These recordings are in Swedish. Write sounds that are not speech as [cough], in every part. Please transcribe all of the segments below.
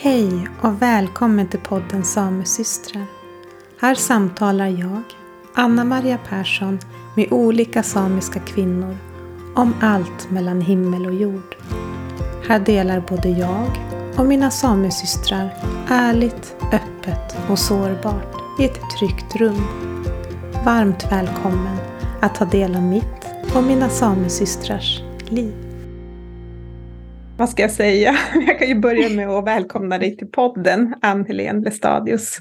Hej och välkommen till podden Samesystrar. Här samtalar jag, Anna Maria Persson, med olika samiska kvinnor om allt mellan himmel och jord. Här delar både jag och mina samesystrar ärligt, öppet och sårbart i ett tryggt rum. Varmt välkommen att ta del av mitt och mina samesystrars liv. Vad ska jag säga? [laughs] Jag kan ju börja [laughs] med att välkomna dig till podden, Ann-Helén Lestadius.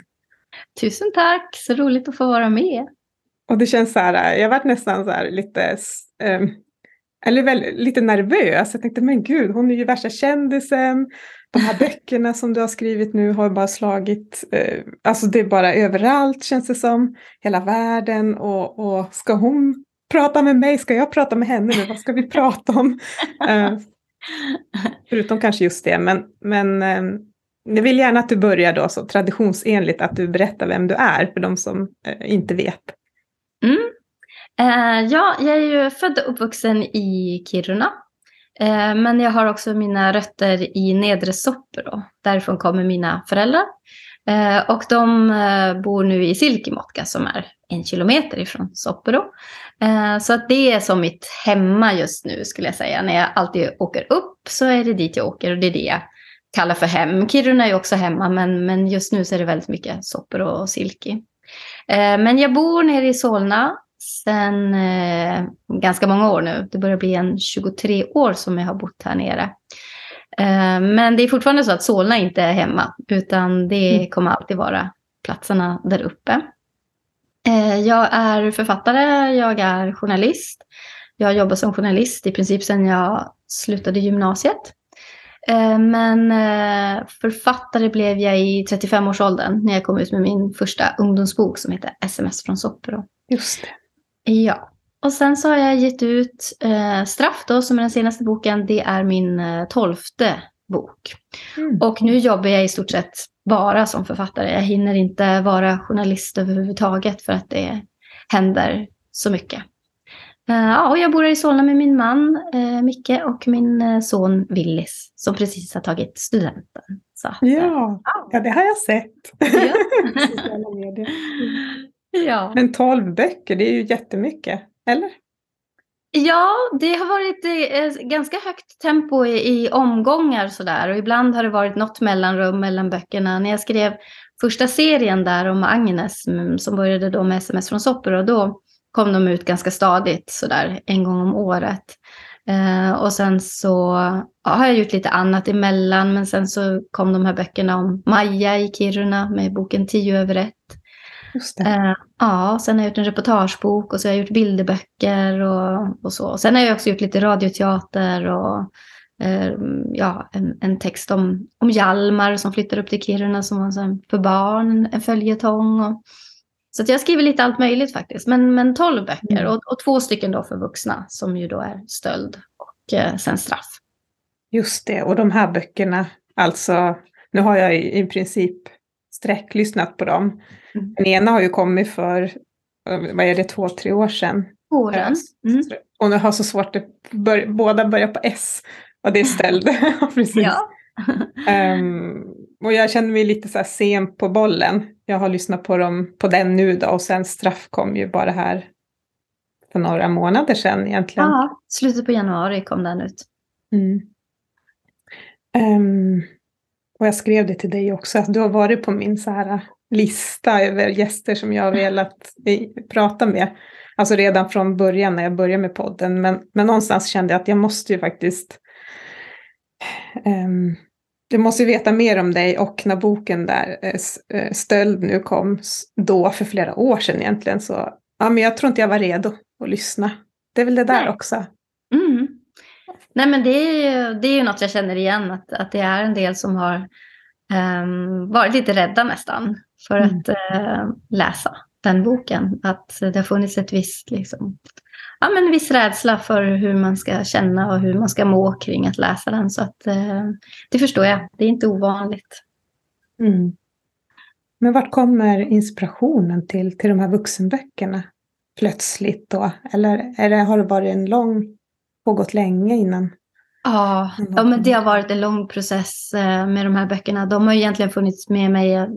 Tusen tack, så roligt att få vara med. Och det känns så här, jag varit nästan så här lite, um, eller väl, lite nervös. Jag tänkte, men gud, hon är ju värsta kändisen. De här [laughs] böckerna som du har skrivit nu har bara slagit, uh, alltså det är bara överallt känns det som, hela världen. Och, och ska hon prata med mig? Ska jag prata med henne? Vad ska vi prata om? [laughs] Förutom kanske just det, men, men eh, jag vill gärna att du börjar då så traditionsenligt att du berättar vem du är för de som eh, inte vet. Mm. Eh, ja, jag är ju född och uppvuxen i Kiruna. Eh, men jag har också mina rötter i Nedre Soppero. Därifrån kommer mina föräldrar. Eh, och de eh, bor nu i Silkimotka som är en kilometer ifrån Soppero. Eh, så att det är som mitt hemma just nu skulle jag säga. När jag alltid åker upp så är det dit jag åker och det är det jag kallar för hem. Kiruna är ju också hemma men, men just nu så är det väldigt mycket Soppero och Silki. Eh, men jag bor nere i Solna sedan eh, ganska många år nu. Det börjar bli en 23 år som jag har bott här nere. Men det är fortfarande så att Solna inte är hemma utan det mm. kommer alltid vara platserna där uppe. Eh, jag är författare, jag är journalist. Jag har jobbat som journalist i princip sedan jag slutade gymnasiet. Eh, men eh, författare blev jag i 35-årsåldern när jag kom ut med min första ungdomsbok som heter SMS från Soppero. Just det. Ja. Och sen så har jag gett ut Straff då, som är den senaste boken. Det är min tolfte bok. Mm. Och nu jobbar jag i stort sett bara som författare. Jag hinner inte vara journalist överhuvudtaget för att det händer så mycket. Uh, ja, och jag bor här i Solna med min man uh, Micke och min uh, son Willis som precis har tagit studenten. Så att, ja, ja, det har jag sett. Ja. [laughs] [laughs] ja. Men tolv böcker, det är ju jättemycket, eller? Ja, det har varit eh, eh, ganska högt tempo i, i omgångar sådär. Och ibland har det varit något mellanrum mellan böckerna. När jag skrev första serien där om Agnes, mm, som började då med sms från Sopper, och då kom de ut ganska stadigt sådär en gång om året. Eh, och sen så ja, har jag gjort lite annat emellan, men sen så kom de här böckerna om Maja i Kiruna med boken Tio över ett. Uh, ja, sen har jag gjort en reportagebok och så har jag gjort bilderböcker och, och så. Sen har jag också gjort lite radioteater och uh, ja, en, en, text om, om Hjalmar som flyttar upp till Kiruna som var för barn, en följetong. Och, så jag skriver lite allt möjligt faktiskt. Men, men tolv böcker mm. och, och, två stycken då för vuxna som ju då är stöld och uh, sen straff. Just det, och de här böckerna, alltså nu har jag i, i princip sträcklyssnat på dem. Den ena har ju kommit för, vad är det, två, tre år sedan. Åren. Mm. Och nu har så svårt att bör, båda börjar på S. Och det är ställd. [laughs] Precis. Ja. um, och jag känner mig lite så här sen på bollen. Jag har lyssnat på, dem, på den nu då och sen straff kom ju bara här för några månader sedan egentligen. Ja, slutet på januari kom den ut. Mm. Um, och jag skrev det till dig också, att du har varit på min så här lista över gäster som jag har velat prata med. Alltså redan från början när jag började med podden. Men, men någonstans kände jag att jag måste ju faktiskt um, du måste ju veta mer om dig och när boken där, eh, eh, Stöld, nu kom då för flera år sedan egentligen så ja, men jag tror inte jag var redo att lyssna. Det är väl det där Nej. också. Mm. Nej men det är, ju, det är ju något jag känner igen, att, att det är en del som har um, varit lite rädda nästan för mm. att uh, läsa den boken. Att det har funnits ett visst, liksom, ja, men en viss rädsla för hur man ska känna och hur man ska må kring att läsa den. Så att, uh, det förstår jag, det är inte ovanligt. Mm. Men vart kommer inspirationen till, till de här vuxenböckerna plötsligt då? Eller är det, har det varit en lång pågått länge innan? Ja, ja, men det har varit en lång process eh, med de här böckerna. De har egentligen funnits med mig eh,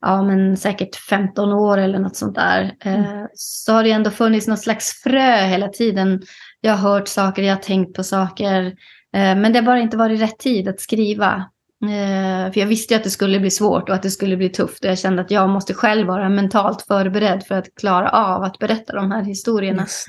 ja, men säkert 15 år eller något sånt där. Eh, mm. Så har det ändå funnits något slags frö hela tiden. Jag har hört saker, jag har tänkt på saker. Men det har bara inte varit rätt tid att skriva. För jag visste ju att det skulle bli svårt och att det skulle bli tufft. Och jag kände att jag måste själv vara mentalt förberedd för att klara av att berätta de här historierna. Just.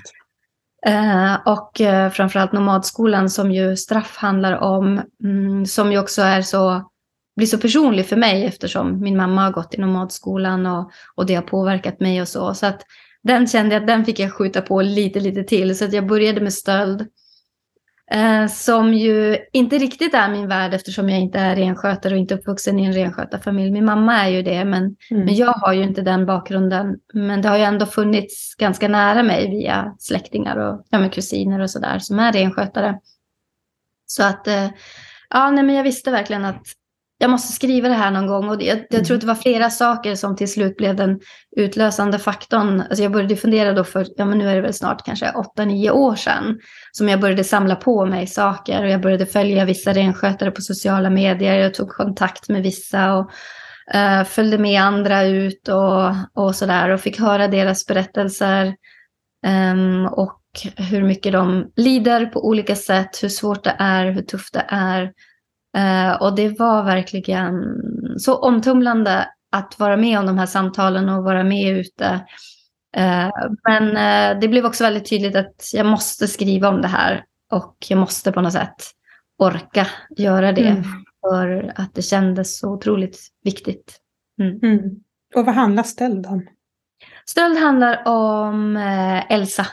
Eh, och eh, framförallt nomadskolan som ju straff handlar om, mm, som ju också är så, blir så personlig för mig eftersom min mamma har gått i nomadskolan och, och det har påverkat mig och så. Så att den kände jag att den fick jag skjuta på lite, lite till. Så att jag började med stöld. Eh, som ju inte riktigt är min värld eftersom jag inte är renskötare och inte uppvuxen i en renskötarfamilj. Min mamma är ju det, men, mm. men jag har ju inte den bakgrunden. Men det har ju ändå funnits ganska nära mig via släktingar och ja, kusiner och sådär som är renskötare. Så att, eh, ja, nej, men jag visste verkligen att jag måste skriva det här någon gång. Och jag, jag tror att det var flera saker som till slut blev den utlösande faktorn. Alltså jag började fundera då för, ja men nu är det väl snart kanske 8-9 år sedan, som jag började samla på mig saker. Och jag började följa vissa renskötare på sociala medier. Jag tog kontakt med vissa och uh, följde med andra ut och, och sådär. Och fick höra deras berättelser. Um, och hur mycket de lider på olika sätt, hur svårt det är, hur tufft det är. Uh, och det var verkligen så omtumlande att vara med om de här samtalen och vara med ute. Uh, men uh, det blev också väldigt tydligt att jag måste skriva om det här och jag måste på något sätt orka göra det. Mm. För att det kändes så otroligt viktigt. Mm. Mm. Och vad handlar stöld om? Stöld handlar om Elsa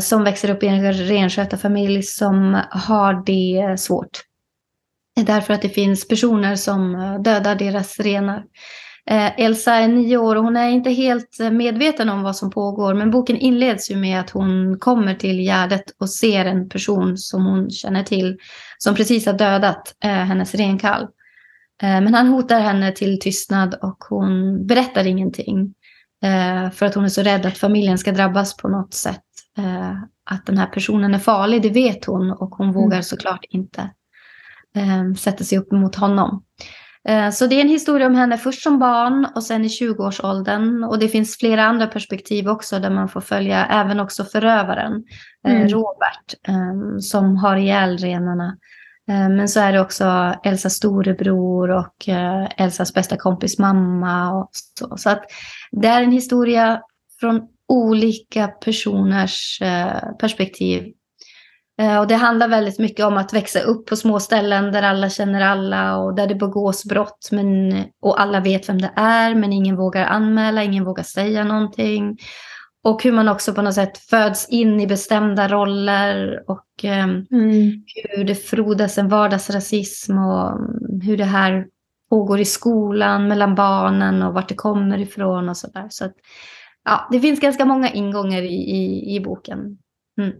som växer upp i en renskötarfamilj som har det svårt därför att det finns personer som eh, dödar deras renar. Eh, Elsa är nio år och hon är inte helt eh, medveten om vad som pågår. Men boken inleds ju med att hon kommer till Gärdet och ser en person som hon känner till som precis har dödat hennes renkalv. men han hotar henne till tystnad och hon berättar ingenting. för att hon är så rädd att familjen ska drabbas på något sätt. att den här personen är farlig, det vet hon och hon mm. vågar såklart inte eh, sätter sig upp mot honom. Eh, så det är en historia om henne först som barn och sen i 20-årsåldern. Och det finns flera andra perspektiv också där man får följa även också förövaren, eh, mm. Robert, eh, som har ihjäl renarna. Men så är det också Elsas storebror och Elsas bästa kompis mamma. Och så. så att det är en historia från olika personers perspektiv Eh, och det handlar väldigt mycket om att växa upp på små ställen där alla känner alla och där det begås brott men, och alla vet vem det är men ingen vågar anmäla, ingen vågar säga någonting. Och hur man också på något sätt föds in i bestämda roller och um, mm. hur det frodas en vardagsrasism och hur det här pågår i skolan mellan barnen och vart det kommer ifrån och sådär. Så att, ja, det finns ganska många ingångar i, i, i boken. Mm.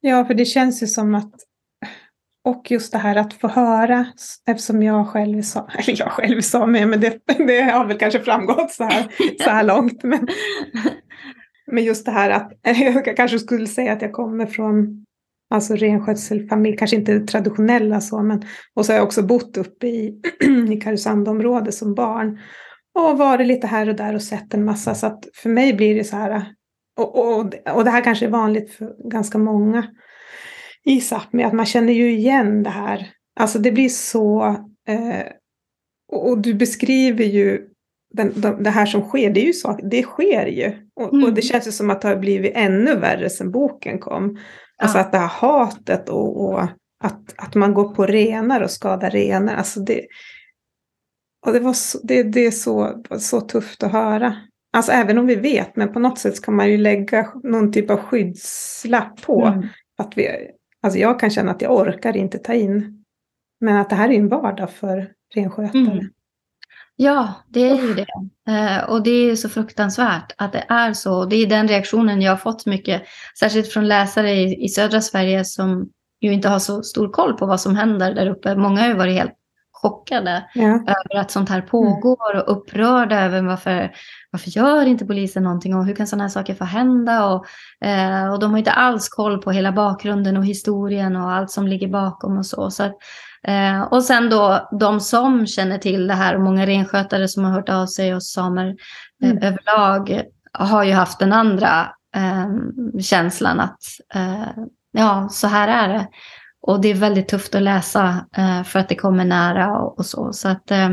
Ja, för det känns ju som att och just det här att få höra, eftersom jag själv är same, [laughs] eller jag själv är same, men det, det har väl kanske framgått så här, så här långt. Men, men just det här att [laughs] jag kanske skulle säga att jag kommer från alltså renskötselfamilj, kanske inte traditionella så, men och så har jag också bott uppe i, [clears throat] i Karesundområdet som barn och varit lite här och där och sett en massa, så att för mig blir det så här, och, och, och det här kanske är vanligt för ganska många i Sápmi, att man känner ju igen det här. Alltså det blir så... Eh, och, och, du beskriver ju den, de, det här som sker, det är ju så, det sker ju. Och, mm. och, det känns ju som att det har blivit ännu värre sedan boken kom. Alltså att det här hatet och, och, att, att man går på renar och skadar renar. Alltså det, och det, var så, det, det är så, så tufft att höra. Alltså även om vi vet, men på något sätt kan man ju lägga någon typ av skyddslapp på. Mm. Att vi, alltså jag kan känna att jag orkar inte ta in. Men att det här är en vardag för renskötare. Mm. Ja, det är ju det. Eh, och det är så fruktansvärt att det är så. Det är den reaktionen jag har fått mycket, särskilt från läsare i, i södra Sverige som ju inte har så stor koll på vad som händer där uppe. Många har ju varit helt chockade Ja. över att sånt här pågår och upprörda över varför, varför gör inte polisen någonting och hur kan sådana här saker få hända? Och, eh, och de har inte alls koll på hela bakgrunden och historien och allt som ligger bakom och så. så att, eh, och sen då de som känner till det här och många renskötare som har hört av sig och samer eh, Mm. överlag har ju haft den andra eh, känslan att eh, ja, så här är det. Och det är väldigt tufft att läsa eh, för att det kommer nära och, och så. Så att eh,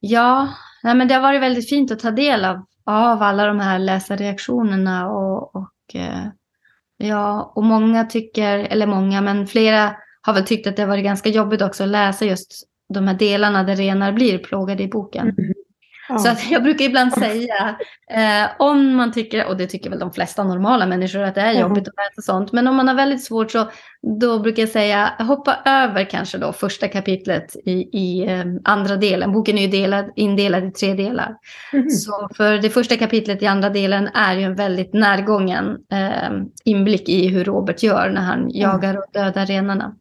ja, nej, men det har varit väldigt fint att ta del av, av alla de här läsarreaktionerna och, och eh, ja, och många tycker, eller många, men flera har väl tyckt att det har varit ganska jobbigt också att läsa just de här delarna där renar blir plågade i boken. Mm. Ja. Så att jag brukar ibland säga, eh, om man tycker, och det tycker väl de flesta normala människor, att det är Mhm. jobbigt att läsa sånt. Men om man har väldigt svårt så då brukar jag säga, hoppa över kanske då första kapitlet i, i eh, andra delen. Boken är ju delad, indelad i tre delar. Mhm. Så för det första kapitlet i andra delen är ju en väldigt närgången eh, inblick i hur Robert gör när han jagar och dödar renarna.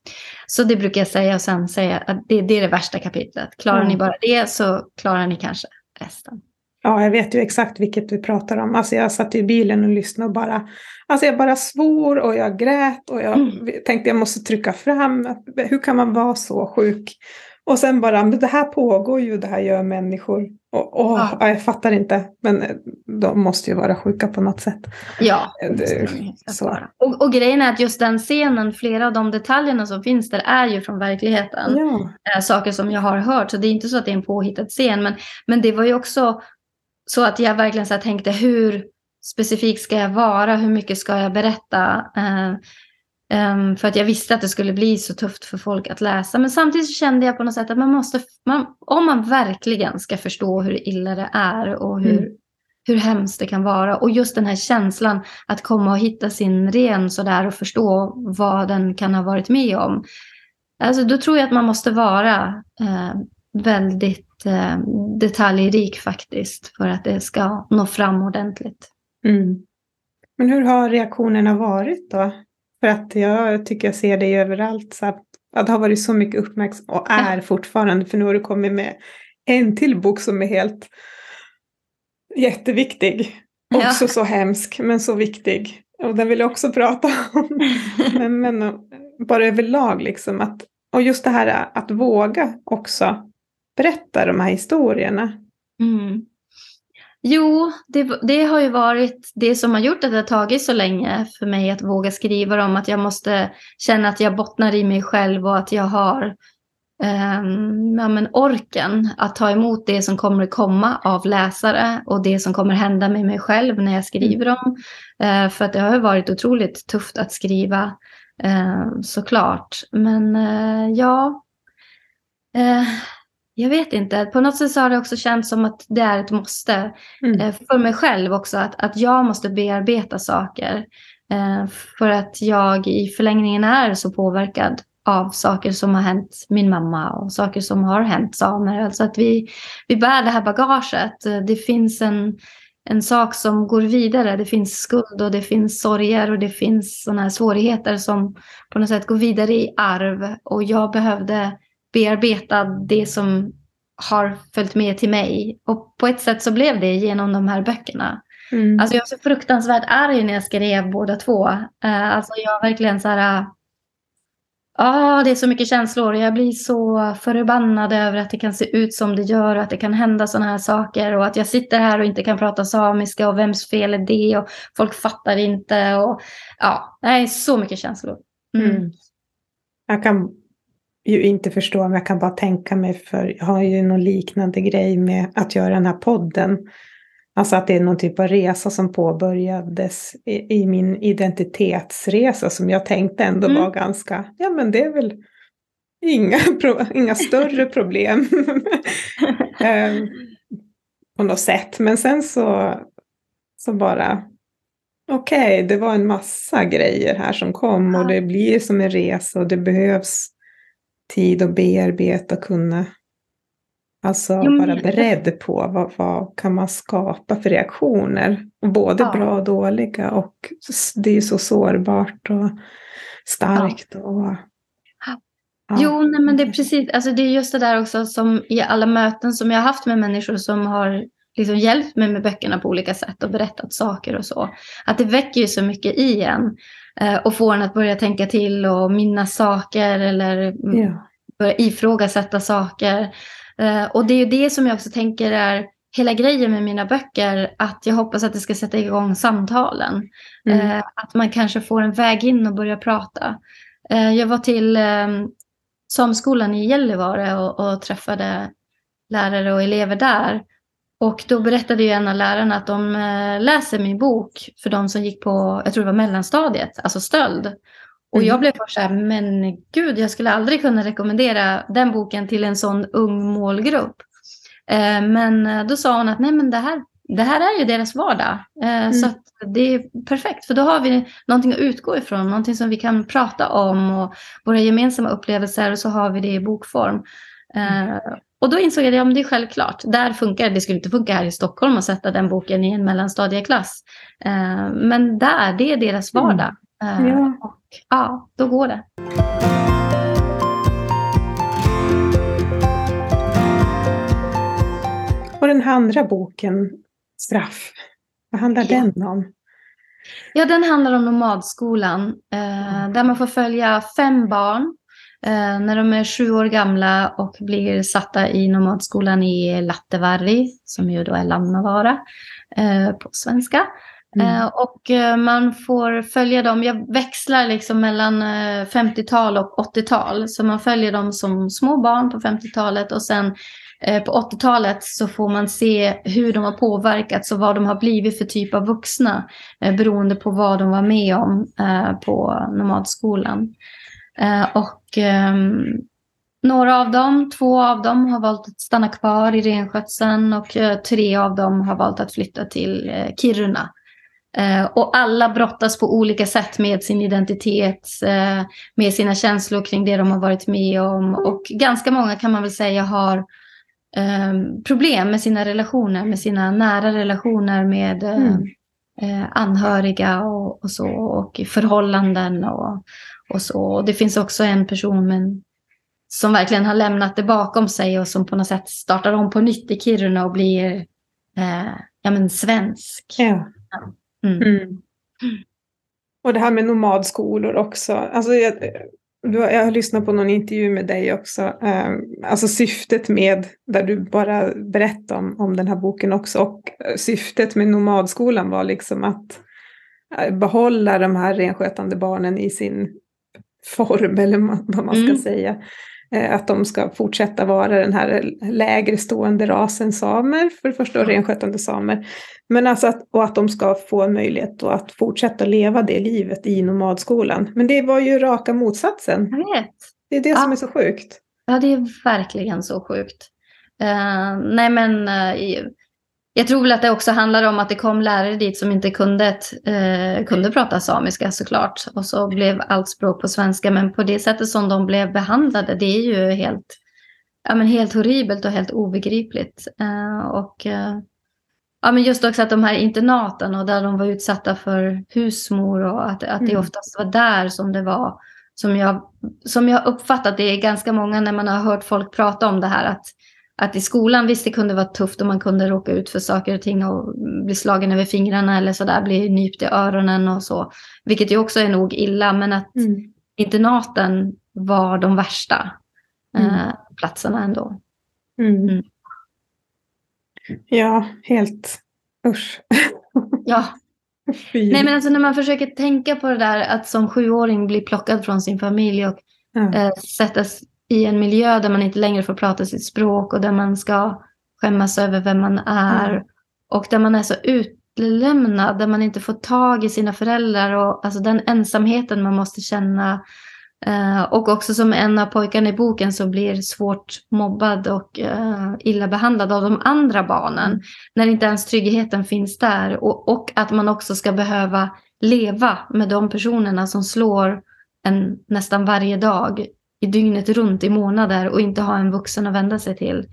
Så det brukar jag säga och sen säga att det, det är det värsta kapitlet. Klarar Mm. ni bara det så klarar ni kanske resten. Ja, jag vet ju exakt vilket du pratar om. Alltså jag satt i bilen och lyssnade och bara, alltså jag bara svor och jag grät och jag Mm. tänkte jag måste trycka fram, hur kan man vara så sjuk? Och sen bara, men det här pågår ju, det här gör människor. Och, åh, Ja. ja. jag fattar inte, men eh, de måste ju vara sjuka på något sätt. Ja, Det- det så. Och, och grejen är att just den scenen, flera av de detaljerna som finns där är ju från verkligheten. Ja, eh, saker som jag har hört. Så det är inte så att det är en påhittad scen. Men, men det var ju också så att jag verkligen så tänkte hur specifik ska jag vara? Hur mycket ska jag berätta? Eh, ehm, för att jag visste att det skulle bli så tufft för folk att läsa. Men samtidigt kände jag på något sätt att man måste, man, om man verkligen ska förstå hur illa det är och hur, Mm. hur hemskt det kan vara. Och just den här känslan att komma och hitta sin ren sådär och förstå vad den kan ha varit med om. Alltså, då tror jag att man måste vara eh, väldigt eh, detaljrik faktiskt för att det ska nå fram ordentligt. mm. Men hur har reaktionerna varit då? För att jag tycker jag ser det överallt. Så att, att det har varit så mycket uppmärksamhet och är fortfarande. För nu har du kommit med en till bok som är helt jätteviktig. Ja. Också så hemsk, men så viktig. Och den vill jag också prata om. [laughs] men, men bara överlag liksom. Att, och just det här att våga också berätta de här historierna. Mm. Jo, det, det har ju varit det som har gjort att det har tagit så länge för mig att våga skriva dem. Att jag måste känna att jag bottnar i mig själv och att jag har ehm, ja, men orken att ta emot det som kommer komma av läsare och det som kommer hända med mig själv när jag skriver dem. Eh, för att det har ju varit otroligt tufft att skriva eh, såklart. Men eh, ja, jag vet inte. På något sätt så har det också känts som att det är ett måste. Mm. Eh, för mig själv också, att, att jag måste bearbeta saker. Eh, för att jag i förlängningen är så påverkad av saker som har hänt min mamma och saker som har hänt samer. Alltså att vi, vi bär det här bagaget. Det finns en, en sak som går vidare. Det finns skuld och det finns sorger och det finns sådana här svårigheter som på något sätt går vidare i arv. Och jag behövde bearbeta det som har följt med till mig. Och på ett sätt så blev det genom de här böckerna. Mm. Alltså jag var så fruktansvärt arg när jag skrev båda två. Eh, alltså jag verkligen så här... Ja, det är så mycket känslor. Jag blir så förbannad över att det kan se ut som det gör och att det kan hända sådana här saker. Och att jag sitter här och inte kan prata samiska och vems fel är det? Och folk fattar inte. Och ja, det är så mycket känslor. Mm. Mm. Jag kan ju inte förstå, men jag kan bara tänka mig, för jag har ju någon liknande grej med att göra den här podden. Alltså att det är någon typ av resa som påbörjades i, i min identitetsresa som jag tänkte ändå Mm. var ganska, ja men det är väl inga, [laughs] inga större problem. [laughs] Ehm, på något sätt. Men sen så, så bara, okej, det var en massa grejer här som kom och Ja. det blir som en resa och det behövs tid att bearbeta och kunna Alltså Jo, men vara beredd på vad, vad kan man skapa för reaktioner. Både Ja. bra och dåliga och det är ju så sårbart och starkt. Och, Ja. Jo, nej, men det är precis. Alltså, det är just det där också som i alla möten som jag har haft med människor som har liksom hjälpt mig med böckerna på olika sätt och berättat saker och så. Att det väcker ju så mycket i en och får en att börja tänka till och minnas saker eller ja. börja ifrågasätta saker. Eh, och det är ju det som jag också tänker är hela grejen med mina böcker, att jag hoppas att det ska sätta igång samtalen. Mm. Eh, att man kanske får en väg in och börja prata. Eh, jag var till eh, Sameskolan i Gällivare och, och, träffade lärare och elever där. Och då berättade ju en av lärarna att de eh, läser min bok för de som gick på, jag tror det var mellanstadiet, alltså stöld. Och mm. jag blev först så här, men gud, jag skulle aldrig kunna rekommendera den boken till en sån ung målgrupp. Eh, men eh, då sa hon att nej men det här, det här är ju deras vardag. Eh, mm. Så det är perfekt, för då har vi någonting att utgå ifrån, någonting som vi kan prata om och våra gemensamma upplevelser och så har vi det i bokform. Mm. Och då insåg jag att ja, det är självklart. Där funkar det. skulle inte funka här i Stockholm att sätta den boken i en mellanstadieklass. Men där, det är deras mm. vardag. Mm. Ja. Och, ja, då går det. Och den här andra boken, Straff, vad handlar ja. den om? Ja, den handlar om nomadskolan eh, där man får följa fem barn eh, när de är sju år gamla och blir satta i nomadskolan i Lattevarri, som ju då är Lannavaara eh, på svenska. Mm. Eh, och eh, man får följa dem, jag växlar liksom mellan 50-tal eh, och 80-tal. Så man följer dem som små barn på 50-talet och sen på 80-talet så får man se hur de har påverkats och vad de har blivit för typ av vuxna beroende på vad de var med om på nomadskolan. Och ehm, några av dem, två av dem har valt att stanna kvar i renskötseln och tre av dem har valt att flytta till Kiruna. och alla brottas på olika sätt med sin identitet, med sina känslor kring det de har varit med om. Och ganska många kan man väl säga har Ehm, problem med sina relationer, med sina nära relationer med eh, mm. eh, anhöriga och, och, så och förhållanden och, och så. Och det finns också en person men, som verkligen har lämnat det bakom sig och som på något sätt startar om på nytt i Kiruna och blir eh, ja, men svensk. Ja. Mm. Mm. Och det här med nomadskolor också. Alltså, jag, jag har lyssnat på någon intervju med dig också. Ehm, alltså syftet med, där du bara berättade om, om den här boken också. Och eh, syftet med nomadskolan var liksom att eh, behålla de här renskötande barnen i sin form, eller vad man ska mm. säga. Eh, att de ska fortsätta vara den här lägre stående rasen samer, för det första, och renskötande samer. Men alltså att, och att de ska få en möjlighet att fortsätta leva det livet i nomadskolan. Men det var ju raka motsatsen. Jag vet. Det är det ja. som är så sjukt. Ja, det är verkligen så sjukt. Uh, nej, men uh, jag tror väl att det också handlar om att det kom lärare dit som inte kunde, uh, kunde prata samiska såklart. Och så blev allt språk på svenska. Men på det sättet som de blev behandlade, det är ju helt, ja, men helt horribelt och helt obegripligt. och Ja, men just också att de här internaten och där de var utsatta för husmor och att, att det mm. oftast var där som det var, som jag, som jag uppfattat det är ganska många när man har hört folk prata om det här, att, att i skolan visst det kunde vara tufft och man kunde råka ut för saker och ting och bli slagen över fingrarna eller sådär, bli nypt i öronen och så, vilket ju också är nog illa, men att mm. internaten var de värsta mm. eh, platserna ändå. Mm. mm. Ja, helt usch. [laughs] Ja. Nej men alltså när man försöker tänka på det där att som sjuåring bli plockad från sin familj och ja. eh, sättas i en miljö där man inte längre får prata sitt språk och där man ska skämmas över vem man är. Ja. Och där man är så utlämnad, där man inte får tag i sina föräldrar och alltså den ensamheten man måste känna Uh, och också som en av pojkarna i boken så blir svårt mobbad och uh, illa behandlad av de andra barnen. Mm. När inte ens tryggheten finns där. Och, och, att man också ska behöva leva med de personerna som slår en nästan varje dag i dygnet runt i månader och inte ha en vuxen att vända sig till.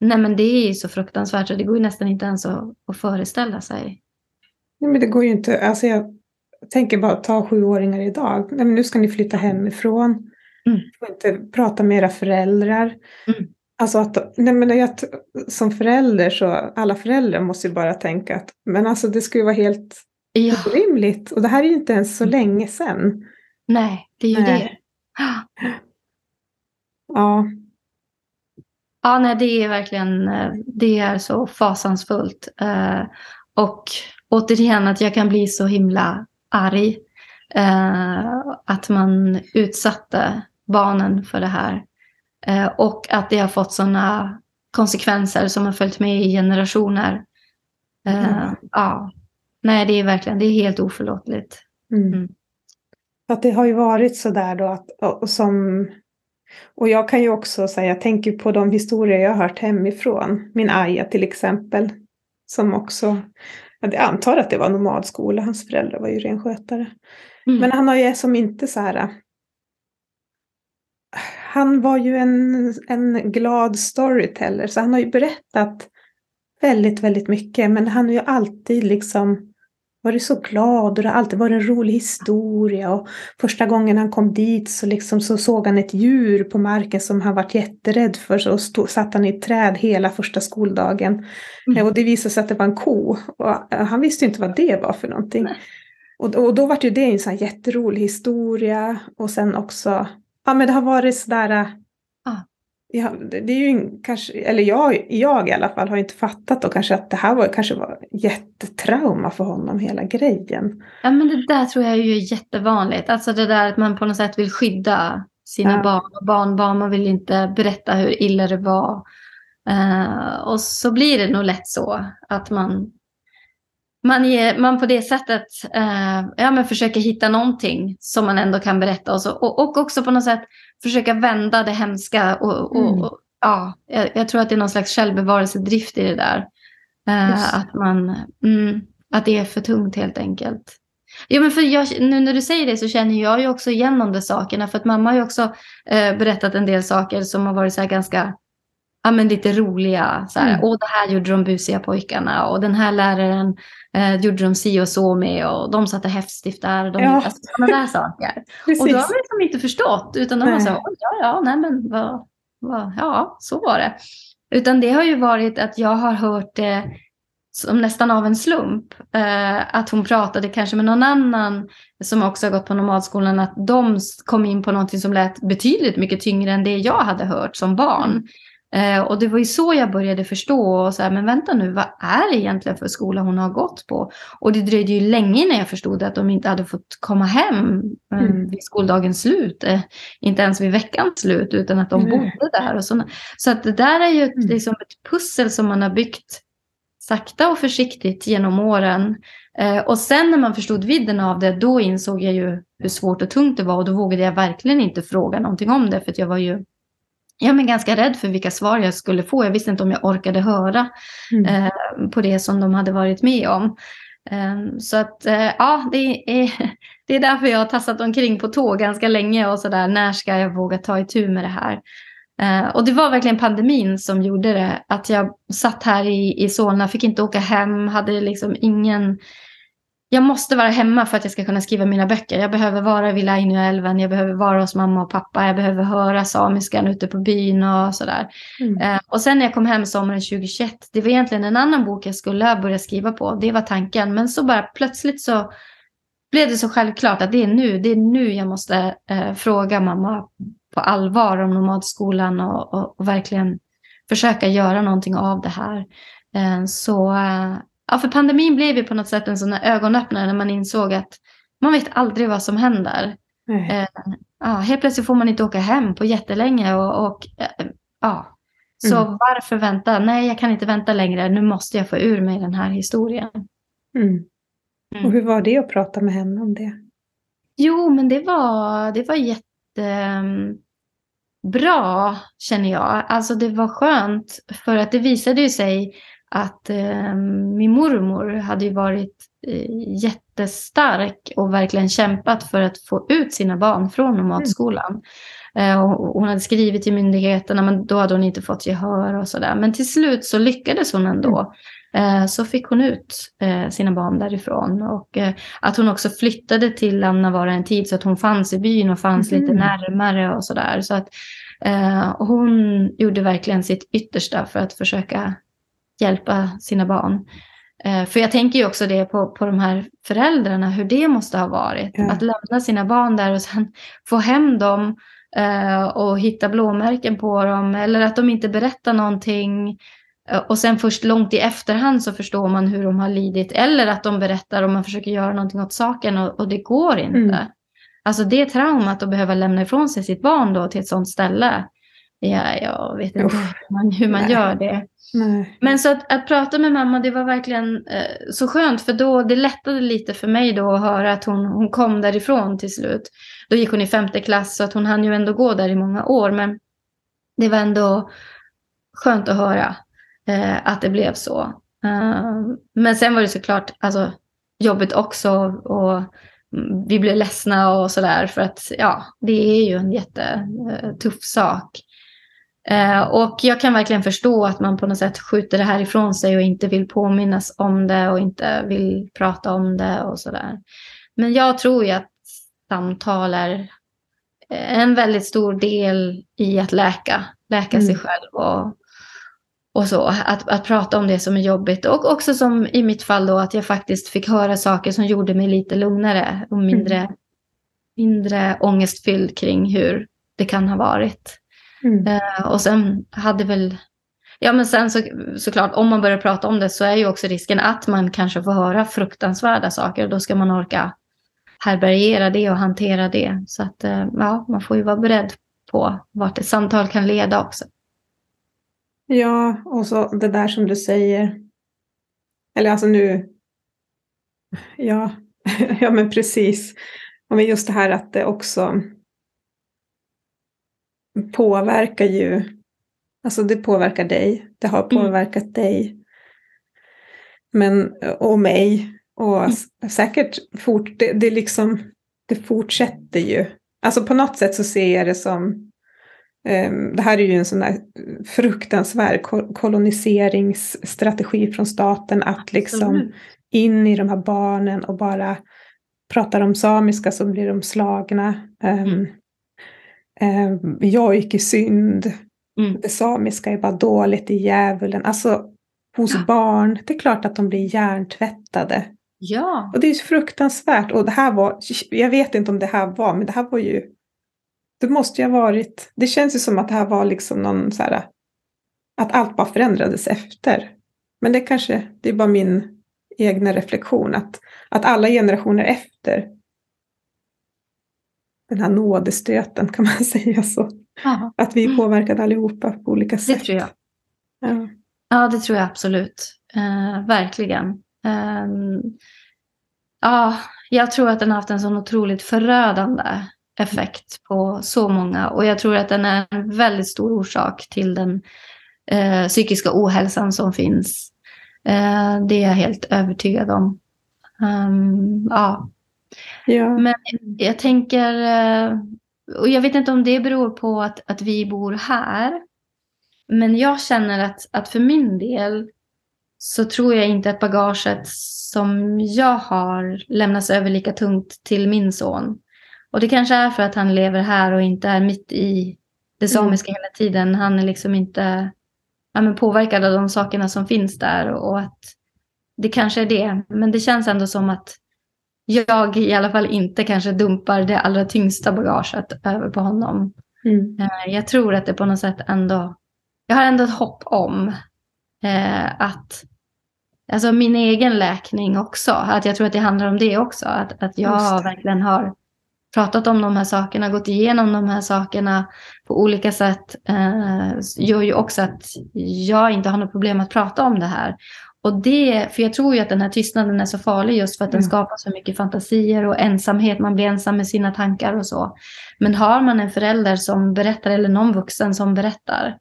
Nej men det är så fruktansvärt så det går ju nästan inte ens att, att föreställa sig. Nej men det går ju inte. Alltså jag tänker bara ta sjuåringar idag. Nej, men nu ska ni flytta hemifrån. Mm. Får inte prata med era föräldrar. Mm. Alltså att, nej men jag, som förälder så, alla föräldrar måste ju bara tänka att, men alltså det skulle vara helt ja. orimligt. Och det här är ju inte ens så mm. länge sedan. Nej, det är ju nej. [gasps] det. Ja. Ja, nej, det är verkligen, eh, det är så fasansfullt. Eh, och återigen att jag kan bli så himla arg. Eh, att man utsatte barnen för det här. Och att det har fått sådana konsekvenser som har följt med i generationer. Mm. Ja, nej det är verkligen, det är helt oförlåtligt. Mm. Mm. Att det har ju varit sådär då att, och som och jag kan ju också säga, jag tänker på de historier jag har hört hemifrån. Min Aja till exempel. Som också, jag antar att det var nomadskola, hans föräldrar var ju renskötare. Mm. Men han har ju som inte så här... Han var ju en, en glad storyteller, så han har ju berättat väldigt, väldigt mycket. Men han har ju alltid liksom varit så glad och det har alltid varit en rolig historia. Och första gången han kom dit så, liksom så såg han ett djur på marken som han varit jätterädd för. Så stod, satt han i ett träd hela första skoldagen. Mm. Och det visade sig att det var en ko. Och eh, han visste inte vad det var för någonting. Och, och då var det ju det en sån jätterolig historia. Och sen också, ja men det har varit sådär Ja, det är ju kanske, eller jag, jag i alla fall har inte fattat då kanske att det här var kanske var jättetrauma för honom hela grejen. Ja men det där tror jag är ju jättevanligt. Alltså det där att man på något sätt vill skydda sina ja. barn och barnbarn. Man vill inte berätta hur illa det var. Uh, och så blir det nog lätt så att man man, ger, man på det sättet uh, ja, men försöker hitta någonting som man ändå kan berätta. Och, så, och, och också på något sätt försöka vända det hemska. Och, och, mm. och ja, jag, jag, tror att det är någon slags självbevarelsedrift i det där. Uh, att, man, mm, att det är för tungt helt enkelt. Jo, men för jag, nu när du säger det så känner jag ju också igen de där sakerna. För att mamma har ju också uh, berättat en del saker som har varit så ganska ja, men lite roliga. Så här, mm. Åh, det här gjorde de busiga pojkarna och den här läraren eh, gjorde de si och så med och de satte häftstift där. De, ja. alltså, sådana där saker. och då har man liksom inte förstått utan de var så ja, ja, nej men vad, vad, ja, så var det. Utan det har ju varit att jag har hört det som nästan av en slump. Eh, att hon pratade kanske med någon annan som också har gått på nomadskolan. Att de kom in på någonting som lät betydligt mycket tyngre än det jag hade hört som barn. Eh, och det var ju så jag började förstå, och så här, men vänta nu, vad är det egentligen för skola hon har gått på? Och det dröjde ju länge innan jag förstod att de inte hade fått komma hem eh, mm. vid skoldagens slut. Eh, inte ens vid veckans slut, utan att de mm. bodde där. Och såna. Så att det där är ju ett, mm. liksom ett pussel som man har byggt sakta och försiktigt genom åren. Och sen när man förstod vidden av det, då insåg jag ju hur svårt och tungt det var. Och då vågade jag verkligen inte fråga någonting om det, för jag var ju ja, men ganska rädd för vilka svar jag skulle få. Jag visste inte om jag orkade höra mm. eh, på det som de hade varit med om. Eh, så att eh, ja, det är, [laughs] det är därför jag har tassat omkring på tåg ganska länge och sådär. När ska jag våga ta itu med det här? Eh, och det var verkligen pandemin som gjorde det. Att jag satt här i, i Solna, fick inte åka hem, hade liksom ingen jag måste vara hemma för att jag ska kunna skriva mina böcker. Jag behöver vara vid Lainioälven, jag behöver vara hos mamma och pappa, jag behöver höra samiskan ute på byn och sådär. Mm. Eh, och sen när jag kom hem sommaren 2021, det var egentligen en annan bok jag skulle börja skriva på, det var tanken. Men så bara plötsligt så blev det så självklart att det är nu, det är nu jag måste eh, fråga mamma på allvar om nomadskolan och, och, och, verkligen försöka göra någonting av det här. Eh, så eh, Ja, för pandemin blev ju på något sätt en sån här ögonöppnare när man insåg att man vet aldrig vad som händer. Eh, ja, helt plötsligt får man inte åka hem på jättelänge. Och, och eh, ja. Så mm. varför vänta? Nej, jag kan inte vänta längre. Nu måste jag få ur mig den här historien. Mm. Mm. Och hur var det att prata med henne om det? Jo, men det var, det var jättebra, känner jag. Alltså det var skönt, för att det visade ju sig att eh, min mormor hade ju varit eh, jättestark och verkligen kämpat för att få ut sina barn från nomadskolan. Mm. Eh, och hon hade skrivit till myndigheterna men då hade hon inte fått gehör och sådär. Men till slut så lyckades hon ändå. eh, så fick hon ut eh, sina barn därifrån. Och eh, att hon också flyttade till Lannavaara en tid så att hon fanns i byn och fanns mm. lite närmare och sådär. Så att hon gjorde verkligen sitt yttersta för att försöka hjälpa sina barn. Eh, för jag tänker ju också det på, på de här föräldrarna, hur det måste ha varit. Ja. Att lämna sina barn där och sen få hem dem eh, och hitta blåmärken på dem. Eller att de inte berättar någonting. Eh, och sen först långt i efterhand så förstår man hur de har lidit. Eller att de berättar och man försöker göra någonting åt saken och, och det går inte. Mm. Alltså det traumat att behöva lämna ifrån sig sitt barn då till ett sånt ställe. Ja, jag vet inte hur man, hur man gör det. Nej. Men så att, att, prata med mamma, det var verkligen eh, så skönt. För då, det lättade lite för mig då att höra att hon, hon kom därifrån till slut. Då gick hon i femte klass, så att hon hann ju ändå gå där i många år. Men det var ändå skönt att höra eh, att det blev så. Uh, men sen var det såklart alltså, jobbigt också. Och vi blev ledsna och sådär. För att ja, det är ju en jättetuff eh, sak. Eh, och jag kan verkligen förstå att man på något sätt skjuter det här ifrån sig och inte vill påminnas om det och inte vill prata om det och sådär. Men jag tror ju att samtal är en väldigt stor del i att läka, läka mm. sig själv och, och så. Att, att prata om det som är jobbigt och också som i mitt fall då att jag faktiskt fick höra saker som gjorde mig lite lugnare och mindre, mm. mindre ångestfylld kring hur det kan ha varit. Mm. Uh, och sen hade väl, ja men sen så, såklart om man börjar prata om det så är ju också risken att man kanske får höra fruktansvärda saker. Och då ska man orka härbärgera det och hantera det. Så att uh, ja, man får ju vara beredd på vart ett samtal kan leda också. Ja, och så det där som du säger. Eller alltså nu, ja, [laughs] ja men precis. Och just det här att det också påverkar ju, alltså det påverkar dig, det har mm. påverkat mm. dig. Men, och mig. Och mm. säkert fort, det, det, liksom, det fortsätter ju. Alltså på något sätt så ser jag det som, um, det här är ju en sån där fruktansvärd koloniseringsstrategi från staten att liksom mm. in i de här barnen och bara pratar om samiska så blir de slagna. Um, eh, jag gick i synd, mm. det samiska är bara dåligt i djävulen. Alltså hos ja. barn, det är klart att de blir hjärntvättade. Ja. Och det är fruktansvärt. Och det här var, jag vet inte om det här var, men det här var ju, det måste ju ha varit, det känns ju som att det här var liksom någon så här, att allt bara förändrades efter. Men det kanske, det är bara min egna reflektion, att, att alla generationer efter den här nådestöten, kan man [laughs] säga så? Aha. Att vi är påverkade allihopa på olika sätt. Det tror jag. Ja, ja det tror jag absolut. Uh, verkligen. Uh, ja, jag tror att den har haft en sån otroligt förödande effekt på så många. Och jag tror att den är en väldigt stor orsak till den uh, psykiska ohälsan som finns. Uh, det är jag helt övertygad om. Um, ja, Ja. Men jag tänker, eh, och jag vet inte om det beror på att, att vi bor här. Men jag känner att, att för min del så tror jag inte att bagaget som jag har lämnas över lika tungt till min son. Och det kanske är för att han lever här och inte är mitt i det mm. samiska mm. hela tiden. Han är liksom inte ja, men påverkad av de sakerna som finns där. Och att det kanske är det. Men det känns ändå som att jag i alla fall inte kanske dumpar det allra tyngsta bagaget över på honom. Mm. Eh, jag tror att det på något sätt ändå, jag har ändå ett hopp om eh, att, alltså min egen läkning också, att jag tror att det handlar om det också, att, att jag verkligen har pratat om de här sakerna, gått igenom de här sakerna på olika sätt, eh, gör ju också att jag inte har något problem att prata om det här. Och det, för jag tror ju att den här tystnaden är så farlig just för att mm. den skapar så mycket fantasier och ensamhet. Man blir ensam med sina tankar och så. Men har man en förälder som berättar eller någon vuxen som berättar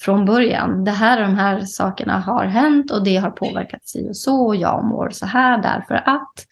från början. Det här och de här sakerna har hänt och det har påverkat sig och så. Och jag mår så här därför att.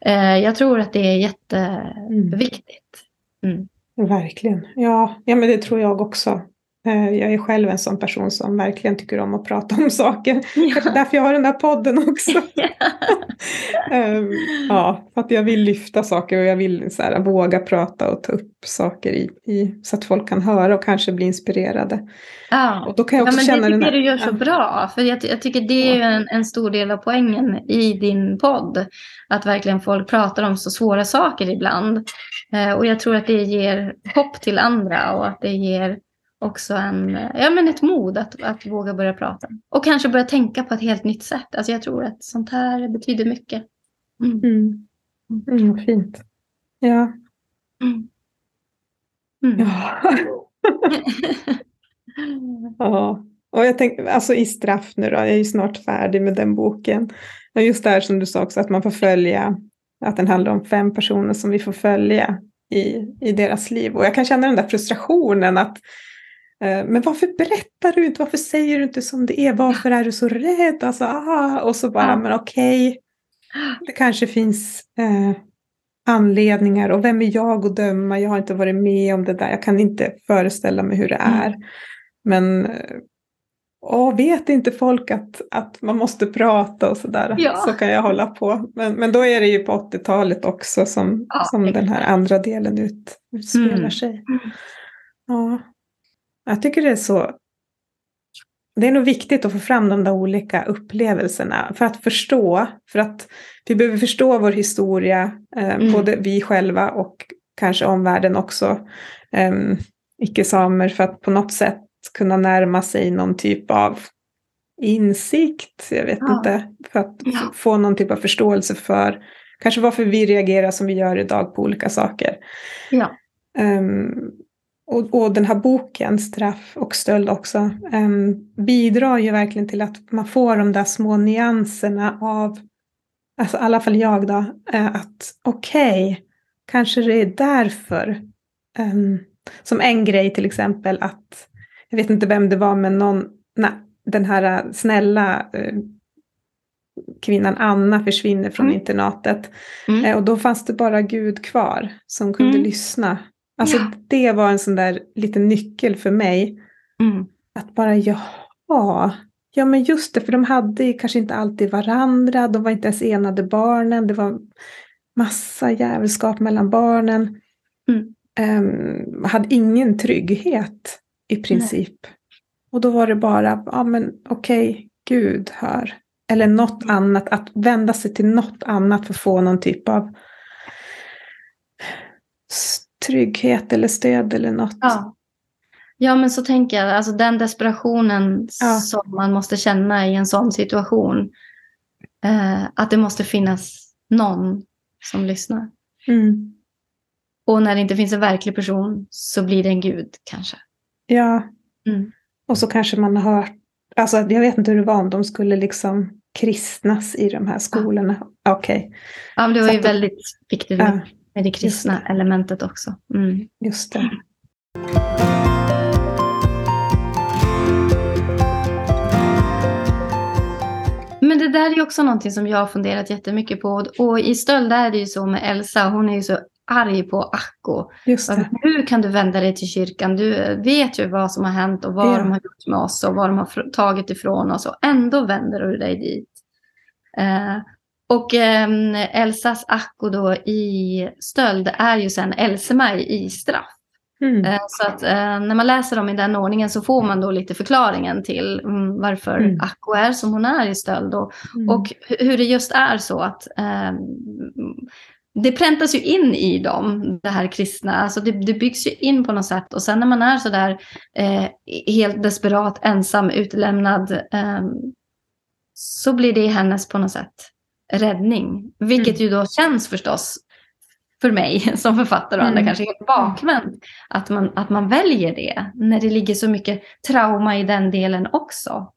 Eh, jag tror att det är jätteviktigt. Mm. Verkligen. Ja, ja, men det tror jag också. Eh, jag är själv en sån person som verkligen tycker om att prata om saker. [laughs] Ja. Kanske därför jag har den här podden också. [laughs] um, [laughs] ja, för att jag vill lyfta saker och jag vill så här, våga prata och ta upp saker i, i, så att folk kan höra och kanske bli inspirerade. Ja, och då kan jag också ja, men känna det tycker här, du gör så ja. bra. För jag, jag tycker det är en, en, stor del av poängen i din podd. Att verkligen folk pratar om så svåra saker ibland. Eh, och jag tror att det ger hopp till andra och att det ger också en, ja, men ett mod att, att våga börja prata. Och kanske börja tänka på ett helt nytt sätt. Alltså jag tror att sånt här betyder mycket. Mm. Mm. Mm, fint. Ja. Mm. Mm. Ja. [laughs] ja. Och jag tänker, alltså i straff nu då, jag är ju snart färdig med den boken. Och just det här som du sa också, att man får följa, att den handlar om fem personer som vi får följa i, i deras liv. Och jag kan känna den där frustrationen att men varför berättar du inte? Varför säger du inte som det är? Varför är du så rädd? Alltså, aha. Och så bara, ja. men okej, okay. det kanske finns eh, anledningar och vem är jag att döma? Jag har inte varit med om det där. Jag kan inte föreställa mig hur det mm. är. Mm. Men och vet inte folk att, att man måste prata och sådär, ja. så kan jag hålla på. Men, men då är det ju på 80-talet också som, ja, som den här andra delen ut, utspelar mm. sig. Mm. Ja. Jag tycker det är så... Det är nog viktigt att få fram de där olika upplevelserna för att förstå. För att vi behöver förstå vår historia, eh, mm. både vi själva och kanske omvärlden också. Eh, Icke-samer för att på något sätt kunna närma sig någon typ av insikt, jag vet ja. inte, för att ja. få någon typ av förståelse för kanske varför vi reagerar som vi gör idag på olika saker. Ja. Um, och, och, den här boken, Straff och stöld också, um, bidrar ju verkligen till att man får de där små nyanserna av, alltså i alla fall jag då, uh, att okej, okay, kanske det är därför. Um, som en grej till exempel att, jag vet inte vem det var, men någon, nej, den här snälla uh, kvinnan Anna försvinner från mm. internatet. Mm. Uh, och då fanns det bara Gud kvar som kunde mm. lyssna Alltså ja. det var en sån där liten nyckel för mig. Mm. Att bara jaha, ja men just det, för de hade kanske inte alltid varandra, de var inte ens enade barnen, det var massa jävelskap mellan barnen. Mm. Um, hade ingen trygghet i princip. Nej. Och då var det bara, ja men okej, okay, Gud hör. Eller något mm. annat, att vända sig till något annat för att få någon typ av trygghet eller stöd eller något. Ja, ja men så tänker jag. Alltså den desperationen ja. som man måste känna i en sån situation. Eh, att det måste finnas någon som lyssnar. Mm. Och när det inte finns en verklig person så blir det en gud kanske. Ja, mm. och så kanske man har hört, alltså jag vet inte hur det var om de skulle liksom kristnas i de här skolorna. Ja. Okej. Okay. Ja, men det var ju väldigt viktigt. Ja. Med det kristna det. elementet också. Mm. Just det. Men det där är också någonting som jag har funderat jättemycket på. Och i stöld är det ju så med Elsa, hon är ju så arg på Acko. Hur kan du vända dig till kyrkan? Du vet ju vad som har hänt och vad ja. de har gjort med oss och vad de har tagit ifrån oss och ändå vänder du dig dit. Eh, och eh, Elsas Akko då i stöld är ju sen Elsemaj i straff. Mm. Eh, så att eh, när man läser dem i den ordningen så får man då lite förklaringen till mm, varför mm. Akko är som hon är i stöld. Och, mm. och hur det just är så att ehm, det präntas ju in i dem, det här kristna. Alltså det, det byggs ju in på något sätt. Och sen när man är sådär eh, helt desperat, ensam, utlämnad, eh, så blir det hennes på något sätt räddning. Vilket mm. ju då känns förstås för mig [laughs] som författare och andra mm. kanske helt bakvänt. Att man, att man väljer det när det ligger så mycket trauma i den delen också.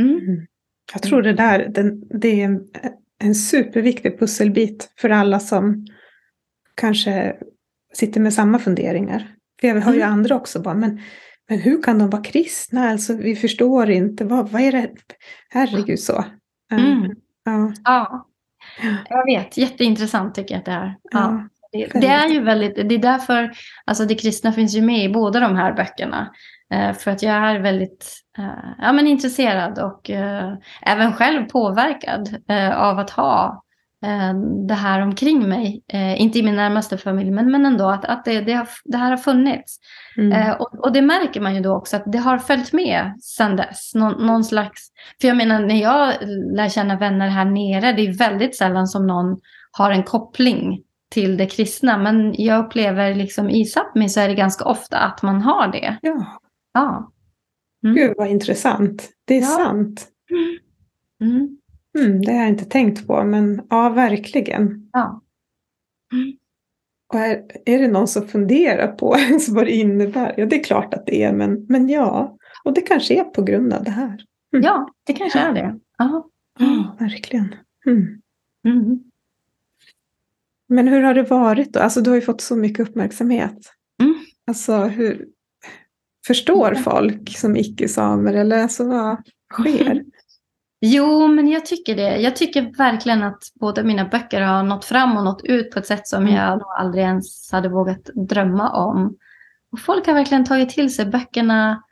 Mm. mm. Jag tror det där den, det är en, en superviktig pusselbit för alla som kanske sitter med samma funderingar. För jag har ju mm. andra också bara, men, men hur kan de vara kristna? Alltså vi förstår inte, vad, vad är det? Herregud så. Mm. Ja. ja. Jag vet, jätteintressant tycker jag att det är. Ja. Det, det, är ju väldigt, det är därför, alltså det kristna finns ju med i båda de här böckerna. Eh, för att jag är väldigt eh, ja, men intresserad och eh, även själv påverkad av att ha det här omkring mig. Eh, inte i min närmaste familj, men, men ändå att, att det, det, har, det här har funnits. Mm. Och, och, det märker man ju då också att det har följt med sedan dess. Någon, någon slags, för jag menar när jag lär känna vänner här nere, det är väldigt sällan som någon har en koppling till det kristna. Men jag upplever liksom i Sápmi så är det ganska ofta att man har det. Ja. Ja. Mm. Gud vad intressant. Det är ja. sant. Mm. Mm, det har jag inte tänkt på, men ja, verkligen. Ja. Och är, är det någon som funderar på [laughs] vad det innebär? Ja, det är klart att det är, men, men ja. Och det kanske är på grund av det här. Mm. Ja, det kanske är det. Ja, ja verkligen. Mm. Mm. Men hur har det varit då? Alltså du har ju fått så mycket uppmärksamhet. Mm. Alltså hur förstår folk som icke-samer eller alltså vad sker? Jo, men jag tycker det. Jag tycker verkligen att båda mina böcker har nått fram och nått ut på ett sätt som mm. jag aldrig ens hade vågat drömma om. Och folk har verkligen tagit till sig böckerna,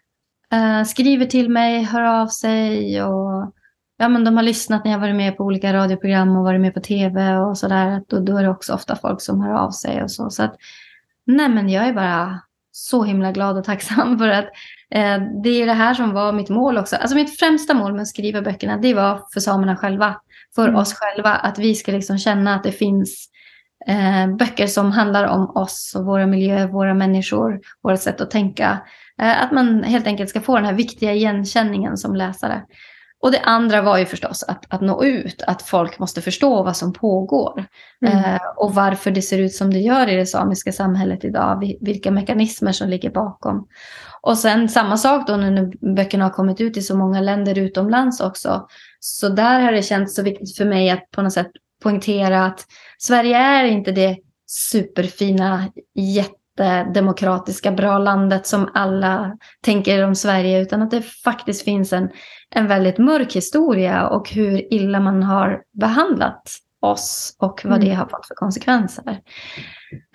eh, skriver till mig, hör av sig och ja, men de har lyssnat när jag varit med på olika radioprogram och varit med på tv och sådär. Då, då är det också ofta folk som hör av sig och så. så att, nej, men jag är bara så himla glad och tacksam för att eh, det är det här som var mitt mål också. Alltså mitt främsta mål med att skriva böckerna, det var för samerna själva. För mm. oss själva, att vi ska liksom känna att det finns eh, böcker som handlar om oss och våra miljöer, våra människor, vårt sätt att tänka. Eh, att man helt enkelt ska få den här viktiga igenkänningen som läsare. Och det andra var ju förstås att, att nå ut, att folk måste förstå vad som pågår. Mm. Eh, och varför det ser ut som det gör i det samiska samhället idag, vilka mekanismer som ligger bakom. Och sen samma sak då nu när böckerna har kommit ut i så många länder utomlands också. Så där har det känts så viktigt för mig att på något sätt poängtera att Sverige är inte det superfina, jätte demokratiska, bra landet som alla tänker om Sverige, utan att det faktiskt finns en, en väldigt mörk historia och hur illa man har behandlat oss och vad mm. det har fått för konsekvenser.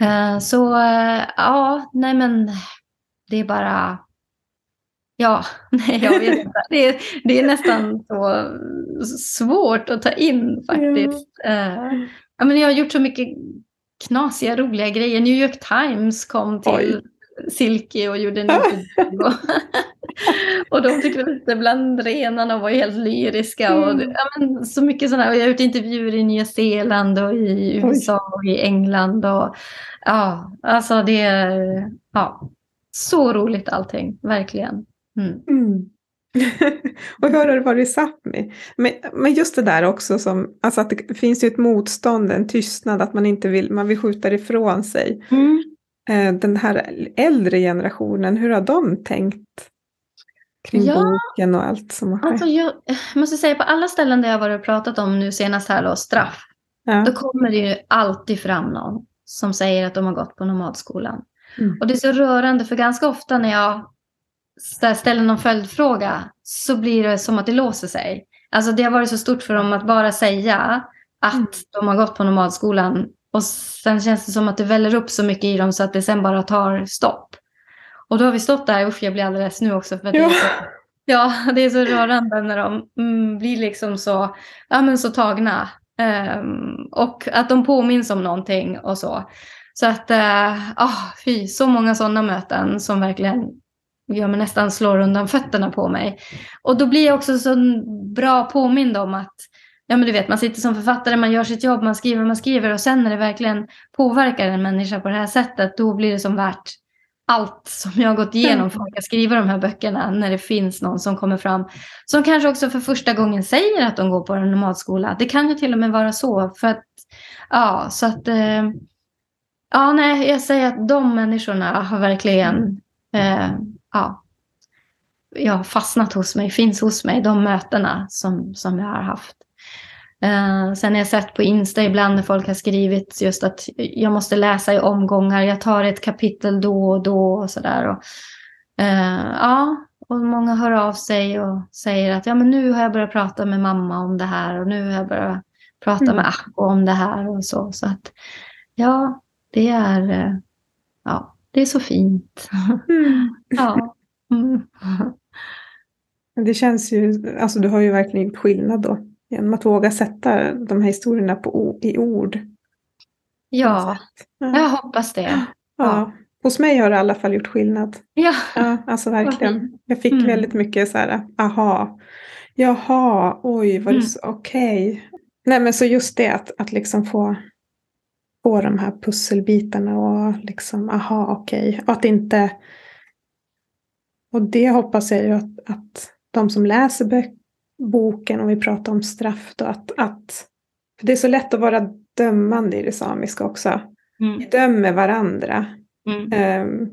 Uh, så uh, ja, nej men det är bara... Ja, [laughs] nej jag vet inte. [laughs] Det är, det är nästan så svårt att ta in faktiskt. Uh, ja, men jag har gjort så mycket knasiga, roliga grejer. New York Times kom till Oj. Silke och gjorde [laughs] en intervju. och de tyckte lite bland renarna var helt lyriska. Och, mm. ja, men, så mycket sådana. Och jag har gjort intervjuer i Nya Zeeland och i USA Oj. och i England. Och, ja, alltså det är ja, så roligt allting, verkligen. Mm. Mm. [laughs] och hur har det varit i Sápmi? Men, men just det där också som, alltså att det finns ju ett motstånd, en tystnad, att man inte vill, man vill skjuta ifrån sig. Mm. Eh, den här äldre generationen, hur har de tänkt kring ja, boken och allt som har skett? Alltså jag måste säga på alla ställen där jag varit och pratat om nu senast här då, straff, ja. då kommer det ju alltid fram någon som säger att de har gått på nomadskolan. Mm. Och det är så rörande för ganska ofta när jag ställer någon följdfråga så blir det som att det låser sig. Alltså det har varit så stort för dem att bara säga att mm. de har gått på nomadskolan och sen känns det som att det väller upp så mycket i dem så att det sen bara tar stopp. Och då har vi stått där, usch jag blir alldeles nu också för att ja. det är så, ja, det är så rörande när de mm, blir liksom så, ja, men så tagna. Um, och att de påminns om någonting och så. Så att, uh, oh, fy, så många sådana möten som verkligen gör mig nästan slår undan fötterna på mig. Och då blir jag också så bra påmind om att Ja men du vet, man sitter som författare, man gör sitt jobb, man skriver, man skriver och sen när det verkligen påverkar en människa på det här sättet, då blir det som värt allt som jag har gått igenom för att skriva de här böckerna när det finns någon som kommer fram som kanske också för första gången säger att de går på en nomadskola. Det kan ju till och med vara så för att ja, så att eh, ja, nej, jag säger att de människorna har verkligen eh, ja, ja, fastnat hos mig, finns hos mig, de mötena som, som jag har haft. Uh, sen har jag sett på Insta ibland när folk har skrivit just att jag måste läsa i omgångar, jag tar ett kapitel då och då och sådär. Uh, ja, och många hör av sig och säger att ja, men nu har jag börjat prata med mamma om det här och nu har jag börjat prata mm. med Ahko om det här och så. Så att ja, det är, uh, ja, det är så fint. Mm. ja. Mm. Det känns ju, alltså du har ju verkligen gjort skillnad då. Genom att våga sätta de här historierna på, i ord. Ja, Ja. jag hoppas det. ja. Hos mig har det i alla fall gjort skillnad. Ja, Ja, alltså verkligen. Jag fick Mm. väldigt mycket så här, aha, jaha, oj, var det Mm. så, okej. Nej men så just det att, att liksom få, få de här pusselbitarna och liksom, aha, okej. Och att inte, och det hoppas jag ju att, att de som läser boken, om vi pratar om straff då, att, att för det är så lätt att vara dömande i det samiska också. mm. Vi dömer varandra. Mm. Ehm,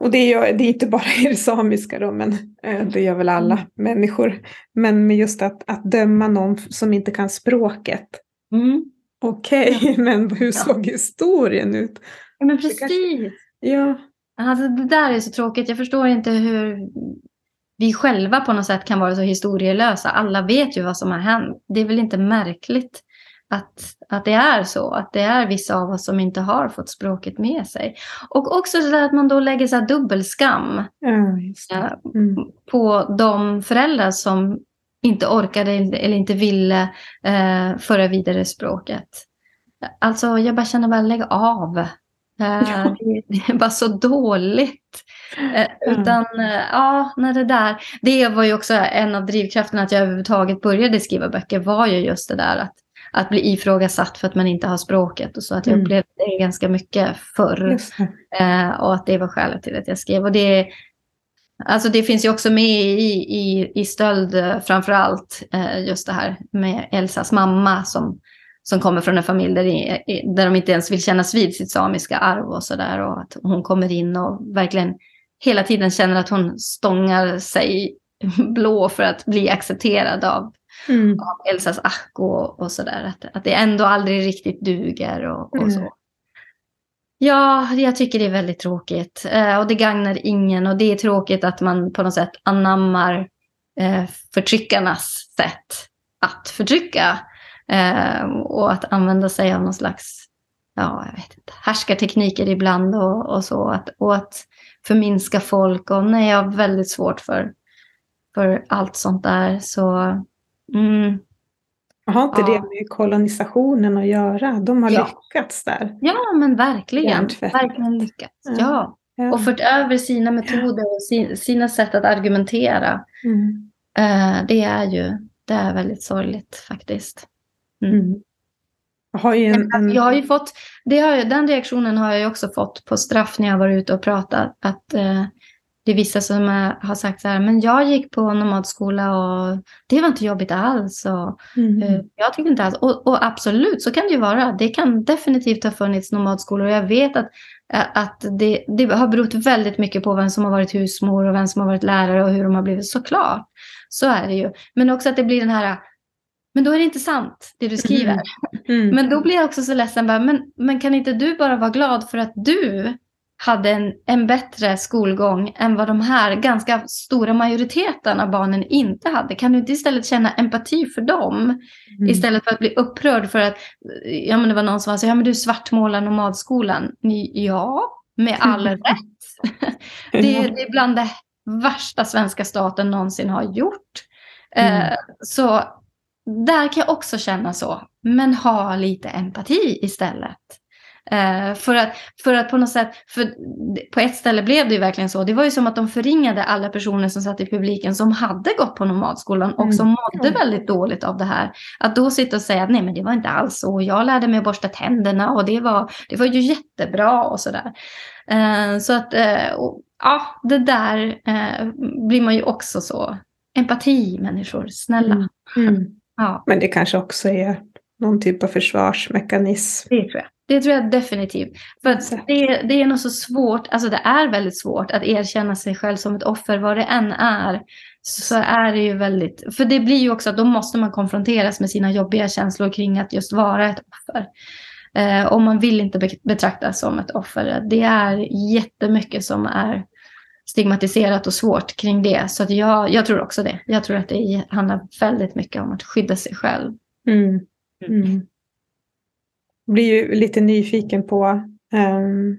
och det är, det är inte bara [laughs] i det samiska då, men eh, det gör väl alla Mm. människor. Men med just att, att döma någon som inte kan språket. Mm. Okej, [laughs] men hur såg historien ut? Ja, men precis. Ja, Alltså, det där är så tråkigt. Jag förstår inte hur vi själva på något sätt kan vara så historielösa. Alla vet ju vad som har hänt. Det är väl inte märkligt att, att det är så. Att det är vissa av oss som inte har fått språket med sig. Och också så att man då lägger så här dubbelskam det. eh, Mm. på de föräldrar som inte orkade eller inte ville eh, föra vidare språket. Alltså jag bara känner bara lägg av. Eh, Ja. det, [laughs] det är bara så dåligt. Eh, utan eh, ja, när det där. Det var ju också en av drivkrafterna att jag överhuvudtaget började skriva böcker var ju just det där att, att bli ifrågasatt för att man inte har språket och så att jag Mm. upplevde det ganska mycket förr. Eh, och att det var skälet till att jag skrev. Och det, alltså det finns ju också med i, i, i stöld eh, framför allt eh, just det här med Elsas mamma som, som kommer från en familj där, där de inte ens vill kännas vid sitt samiska arv och sådär. Och att hon kommer in och verkligen hela tiden känner att hon stångar sig [laughs] blå för att bli accepterad av, Mm. av Elsas ack och, och sådär. Att, att det ändå aldrig riktigt duger och, och Mm. så. Ja, jag tycker det är väldigt tråkigt. Eh, och det gagnar ingen. Och det är tråkigt att man på något sätt anammar eh, förtryckarnas sätt att förtrycka. Eh, och att använda sig av någon slags, ja, jag vet inte, härskartekniker ibland och, och så. Att, och att förminska folk. Och nej, jag har väldigt svårt för, för allt sånt där. Så mm, har inte Ja. det med kolonisationen att göra? De har Ja. lyckats där. ja, men verkligen. Verkligen lyckats. Ja. Ja. Och fört över sina metoder och sin, sina sätt att argumentera. Mm. Eh, det är ju det är väldigt sorgligt faktiskt. Mm. Jag har en. Jag har ju fått, det har, den reaktionen har jag också fått på straff när jag varit ute och pratat. Att eh, det är vissa som har sagt så här, men jag gick på nomadskola och det var inte jobbigt alls. Och, Mm. Eh, Jag tycker inte alls, och, och absolut så kan det ju vara. Det kan definitivt ha funnits nomadskolor och jag vet att, eh, att det, det har berott väldigt mycket på vem som har varit husmor och vem som har varit lärare och hur de har blivit. Såklart, så är det ju. Men också att det blir den här, men då är det inte sant det du skriver. Mm. Men då blir jag också så ledsen, bara, men, men kan inte du bara vara glad för att du hade en, en bättre skolgång än vad de här ganska stora majoriteten av barnen inte hade? Kan du inte istället känna empati för dem? Mm. Istället för att bli upprörd för att ja, men det var någon som sa ja men du svartmålar nomadskolan. Ni- Ja, med all rätt. [laughs] Det, det är bland det värsta svenska staten någonsin har gjort. Mm. Eh, så där kan jag också känna så. Men ha lite empati istället. Eh, för, att, för att på något sätt, för på ett ställe blev det ju verkligen så. Det var ju som att de förringade alla personer som satt i publiken som hade gått på nomadskolan och Mm. som mådde väldigt dåligt av det här. Att då sitta och säga att nej men det var inte alls så. Jag lärde mig att borsta tänderna och det var, det var ju jättebra och sådär. Eh, så att, eh, och, ja, det där eh, blir man ju också så. Empati människor, snälla. Mm. Mm. Ja, Men det kanske också är någon typ av försvarsmekanism. det tror jag. Det tror jag definitivt. För det, det är nog så svårt, alltså det är väldigt svårt att erkänna sig själv som ett offer, vad det än är. Så är det ju väldigt, för det blir ju också att då måste man konfronteras med sina jobbiga känslor kring att just vara ett offer. Eh, och man vill inte be- betraktas som ett offer. Det är jättemycket som är stigmatiserat och svårt kring det. Så att jag, jag tror också det. Jag tror att det handlar väldigt mycket om att skydda sig själv. Mm. Mm. Blir ju lite nyfiken på, ehm,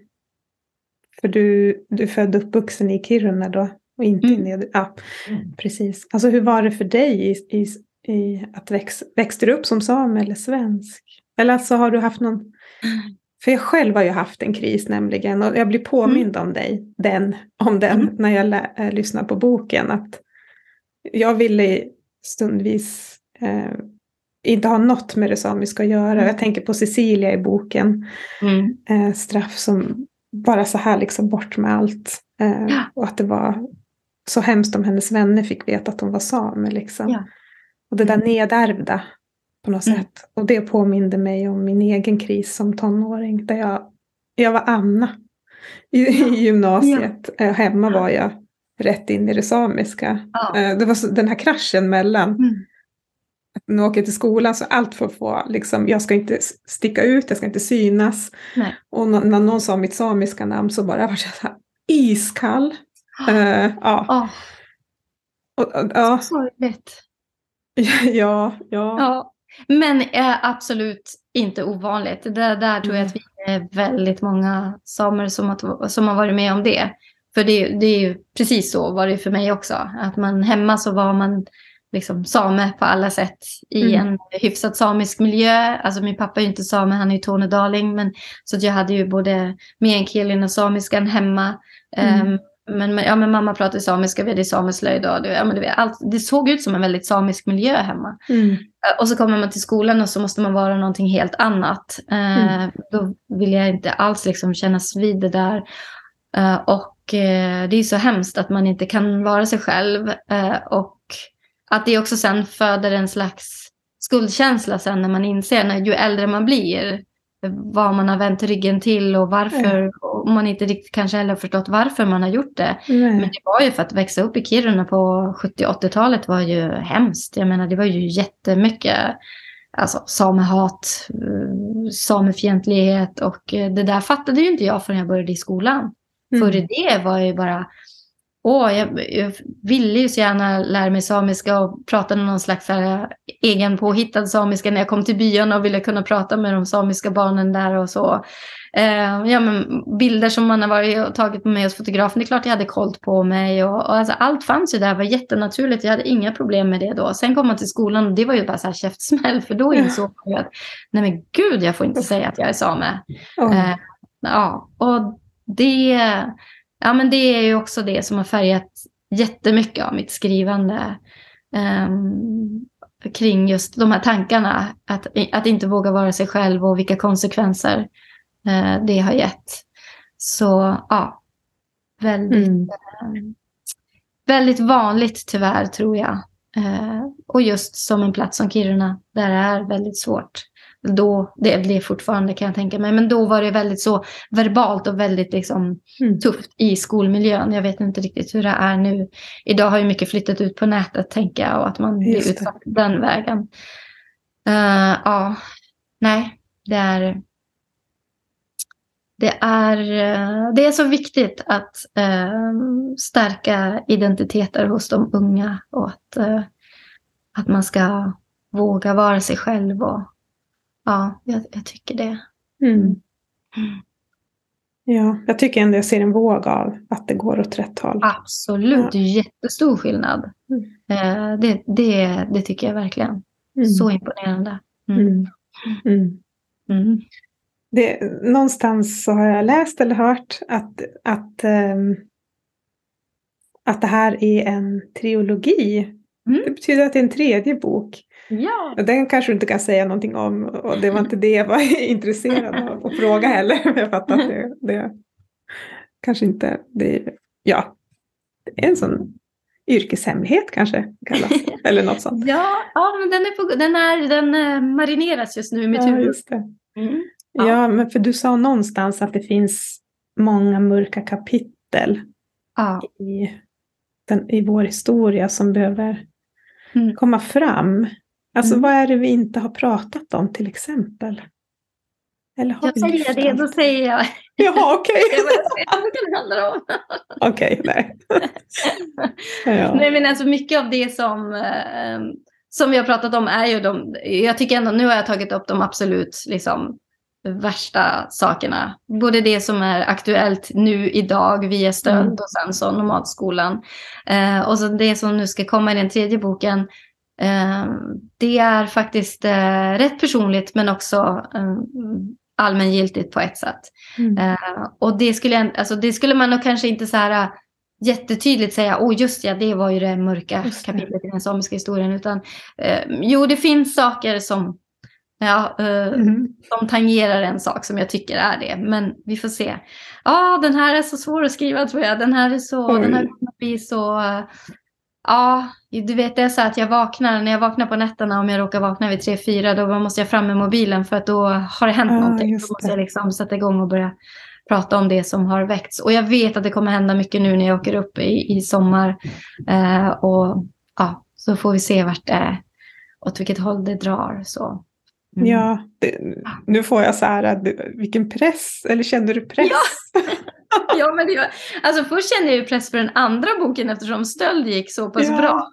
för du, du är född och uppvuxen i Kiruna då och inte Mm. i Neder... Ja, precis. Alltså hur var det för dig i, i, i att väx, växte du upp som same eller svensk? Eller alltså har du haft någon... För jag själv har ju haft en kris nämligen och jag blir påmind om dig, den, om den, Mm. när jag lä, äh, lyssnar på boken. Att jag ville stundvis eh, inte ha något med det samiska att göra. Mm. Jag tänker på Cecilia i boken, Mm. eh, straff som bara så här liksom bort med allt. Eh, Ja. Och att det var så hemskt om hennes vänner fick veta att hon var same. Liksom. Ja. Och det där nedärvda på något Mm. sätt. Och det påminde mig om min egen kris som tonåring. Där jag, jag var Anna i, i gymnasiet. Eh, Hemma var jag rätt in i det samiska. Ja. Eh, Det var så, den här kraschen mellan Mm. När jag åker till skolan så allt för att få, liksom, jag ska inte sticka ut, jag ska inte synas. Nej. Och när någon sa mitt samiska namn så bara jag var så här iskall. [gasps] Eh, ja, Åh, och, och, ja, sorgligt. [laughs] ja, ja. Ja, men är absolut inte ovanligt. Det där tror jag att vi är väldigt många samer som har, som har varit med om det. För det, det är ju precis så var det för mig också. Att man hemma så var man liksom same på alla sätt i Mm. en hyfsat samisk miljö. Alltså min pappa är ju inte same, han är ju tornedaling. Men, så jag hade ju både meänkielin och samiskan hemma. Mm. Ehm, men, ja, men mamma pratade samiska, vi hade sameslöjd. Och det, ja, men det, allt, det såg ut som en väldigt samisk miljö hemma. Mm. Eh, Och så kommer man till skolan och så måste man vara någonting helt annat. Mm. Då vill jag inte alls liksom kännas vid det där. Eh, och eh, det är så hemskt att man inte kan vara sig själv. Och att det också sen föder en slags skuldkänsla sen när man inser, när, ju äldre man blir, vad man har vänt ryggen till och varför. Och man inte riktigt kanske heller förstått varför man har gjort det. Nej. Men det var ju för att växa upp i Kiruna på 70-80-talet var ju hemskt. Jag menar det var ju jättemycket alltså, samehat, eh, samefientlighet och eh, det där fattade ju inte jag förrän jag började i skolan. Mm. Före det var jag ju bara, åh, jag, jag ville ju så gärna lära mig samiska och prata någon slags här, egen påhittad samiska när jag kom till byarna och ville kunna prata med de samiska barnen där och så. Eh, ja, men bilder som man har varit och tagit med hos fotografen, det är klart jag hade koll på mig. Och, och alltså, allt fanns ju där, det var jättenaturligt, jag hade inga problem med det då. Sen kom man till skolan och det var ju bara så här käftsmäll, för då insåg man ju att nej men gud, jag får inte säga att jag är same. Eh, ja, och det, ja, men det är ju också det som har färgat jättemycket av mitt skrivande. ehm, kring just de här tankarna. Att, att inte våga vara sig själv och vilka konsekvenser eh, det har gett. Så ja, väldigt, Mm. eh, väldigt vanligt tyvärr tror jag. Eh, och just som en plats som Kiruna, där det är väldigt svårt. Då, det det fortfarande kan jag tänka mig, men då var det väldigt så verbalt och väldigt liksom, Mm. tufft i skolmiljön. Jag vet inte riktigt hur det är nu. Idag har ju mycket flyttat ut på nätet tänker jag och att man blir Just det. utsatt den vägen. Eh, ja, nej, det är det är, eh, det är så viktigt att eh, stärka identiteter hos de unga och att, eh, att man ska våga vara sig själv. Och, ja, jag, jag tycker det. Mm. Ja, jag tycker ändå jag ser en våg av att det går åt rätt håll. Absolut, Ja. det är jättestor skillnad. Mm. Eh, det, det, det tycker jag verkligen. Mm. Så imponerande. Mm. Mm. Mm. Mm. Det, någonstans så har jag läst eller hört att, att, ehm, att det här är en trilogi. Mm. Det betyder att det är en tredje bok. Ja. Den kanske du inte kan säga någonting om. Och det var inte det jag var [laughs] intresserad av att fråga heller. [laughs] Jag fattar att det, det kanske inte... Det, ja, det är en sån yrkeshemlighet kanske. Kallas, [laughs] eller något sånt. Ja, ja men den, är på, den, är, den eh, marineras just nu i mitt Ja, huvud. just det. Mm. Ja. Ja. men för du sa någonstans att det finns många mörka kapitel Ja. i, den, i vår historia som behöver Mm. komma fram. Alltså Mm. vad är det vi inte har pratat om till exempel? Eller har Jag säger det, då allt? säger jag. Jaha, okej. [laughs] Kan det? [laughs] Okej, nej. [laughs] ja. Nej, men alltså mycket av det som, eh, som vi har pratat om är ju de, jag tycker ändå, nu har jag tagit upp de absolut liksom, värsta sakerna. Både det som är aktuellt nu idag via stöld mm. och sen så nomadskolan. Eh, och så det som nu ska komma i den tredje boken. Eh, det är faktiskt eh, rätt personligt men också eh, allmängiltigt på ett sätt. Mm. Eh, och det skulle, alltså, det skulle man nog kanske inte så här jättetydligt säga, åh oh, just ja, det var ju det mörka det. kapitlet i den samiska historien. Utan, eh, jo, det finns saker som, ja, eh, mm. som tangerar en sak som jag tycker är det. Men vi får se. Ja, ah, den här är så svår att skriva tror jag. Den här är så, den här blir så, ja, du vet det är så att jag vaknar, när jag vaknar på nätterna, om jag råkar vakna vid tre fyra då måste jag fram med mobilen för att då har det hänt ah, någonting. Då måste jag liksom sätta igång och börja prata om det som har väckts. Och jag vet att det kommer hända mycket nu när jag åker upp i, i sommar. Eh, och ja, så får vi se vart det är, åt vilket håll det drar. Så. Mm. Ja, det, nu får jag så här, vilken press, eller kände du press? Ja, [laughs] [laughs] ja men det var, alltså först kände jag ju press för den andra boken eftersom stöld gick så pass ja. bra.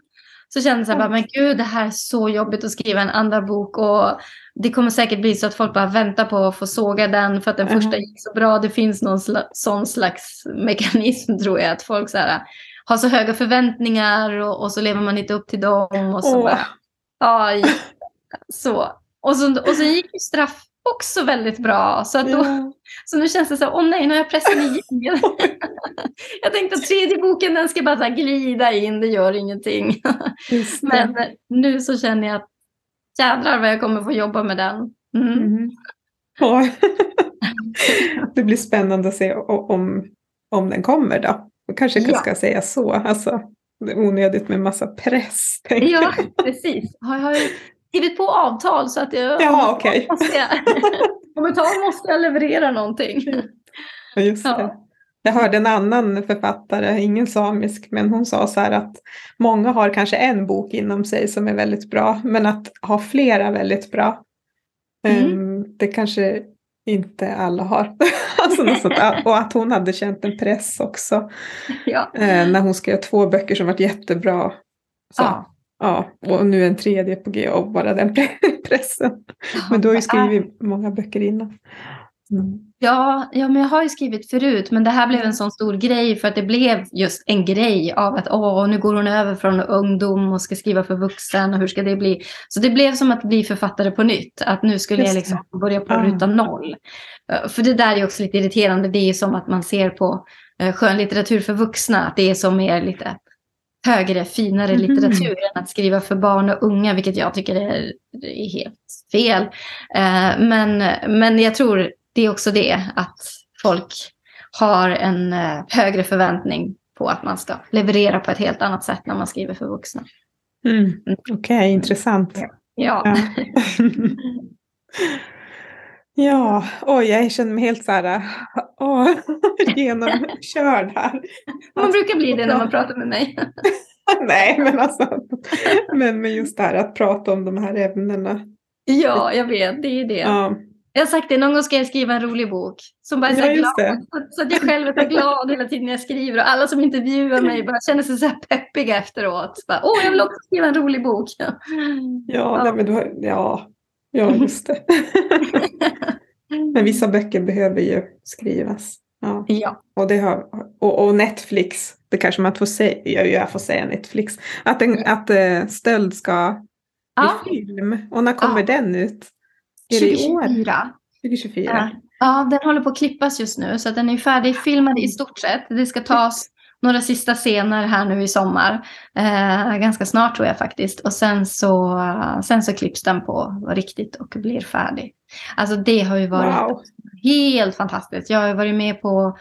Så kände jag här, men gud det här är så jobbigt att skriva en andra bok och det kommer säkert bli så att folk bara väntar på att få såga den för att den första gick så bra. Det finns någon sl sån slags [laughs] mekanism tror jag att folk så här, har så höga förväntningar och, och, så lever man inte upp till dem och så oh. bara, ja, så. Och så, och så gick ju straff också väldigt bra. Så, då, yeah. [laughs] så nu känns det så, åh nej, nu har jag pressat [laughs] igen. [laughs] jag tänkte att tredje boken den ska bara så glida in, det gör ingenting. Men nu så känner jag att jädrar vad jag kommer få jobba med den. Mm. Mm. Ja. det blir spännande att se om, om den kommer då. Och kanske ja. ska säga så. Alltså, det är onödigt med massa press. Ja, precis. Jag har skrivit på avtal så att jag... Ja. Okay. om ett tag måste jag leverera någonting. Just det. Ja. Jag hörde en annan författare, ingen samisk, men hon sa så här att många har kanske en bok inom sig som är väldigt bra, men att ha flera väldigt bra, mm. um, det kanske inte alla har. [laughs] alltså och att hon hade känt en press också. Ja. Uh, när hon skrev två böcker som varit jättebra. Så, ja. Ja. Och nu en tredje på G och bara den [laughs] pressen. Men du har ju skrivit många böcker innan. Mm. Ja, ja, men jag har ju skrivit förut, men det här blev en sån stor grej för att det blev just en grej av att åh, nu går hon över från ungdom och ska skriva för vuxen och hur ska det bli? Så det blev som att bli författare på nytt, att nu skulle jag liksom börja på ruta noll. Eh, för det där är också lite irriterande, det är som att man ser på eh, skönlitteratur för vuxna, att det är som mer lite högre, finare mm. litteratur än att skriva för barn och unga, vilket jag tycker är, är helt fel. Eh, men, men jag tror det är också det att folk har en eh, högre förväntning på att man ska leverera på ett helt annat sätt när man skriver för vuxna. Mm. mm. Okej, okay, intressant. Ja. Ja. [laughs] [laughs] ja, oj, jag känner mig helt så här [laughs] åh, genomkörd här. Man brukar bli det när man pratar med mig. [laughs] Nej, men alltså, men, men just det här att prata om de här ämnena. Ja, jag vet, det är det. Ja. Jag har sagt det, någon gång ska jag skriva en rolig bok. Som bara är så ja, glad. Så att jag själv är så glad hela tiden när jag skriver. Och alla som intervjuar mig bara känner sig så här peppiga efteråt. Åh, oh, jag vill också skriva en rolig bok. Ja, ja. Nej, men du har, ja, ja just det. [laughs] men vissa böcker behöver ju skrivas. Ja. ja. Och, det har, och, och, Netflix, det kanske man får säga, jag får säga Netflix, att, en, att uh, stöld ska ja. i film. Och när kommer ja. den ut? 2024. 2024. Ja, den håller på att klippas just nu så den är färdigfilmad i stort sett. Det ska tas några sista scener här nu i sommar. Eh, ganska snart tror jag faktiskt. Och sen så, sen så klipps den på riktigt och blir färdig. Alltså det har ju varit wow. helt fantastiskt. Jag har varit med på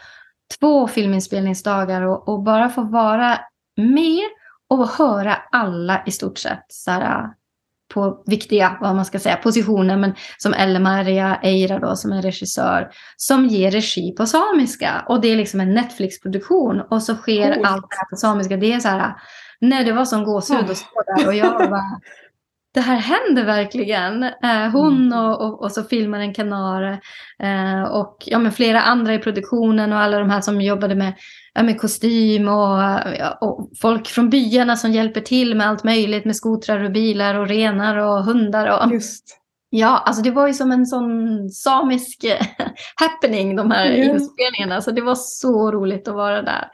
två filminspelningsdagar och, och bara få vara med och höra alla i stort sett så här, på viktiga vad man ska säga, positioner, men som Elle-Maria Eira då, som är regissör, som ger regi på samiska. Och det är liksom en Netflix-produktion och så sker cool. allt det här på samiska. Det är så här, nej det var som gåshud att stå där och jag bara, [laughs] det här händer verkligen. Eh, hon mm. och, och, och, så filmaren Kanare eh, och ja, men flera andra i produktionen och alla de här som jobbade med med kostym och, och, folk från byarna som hjälper till med allt möjligt med skotrar och bilar och renar och hundar. Och, Just. Ja, alltså det var ju som en sån samisk [laughs] happening de här Ja. inspelningarna. Så det var så roligt att vara där.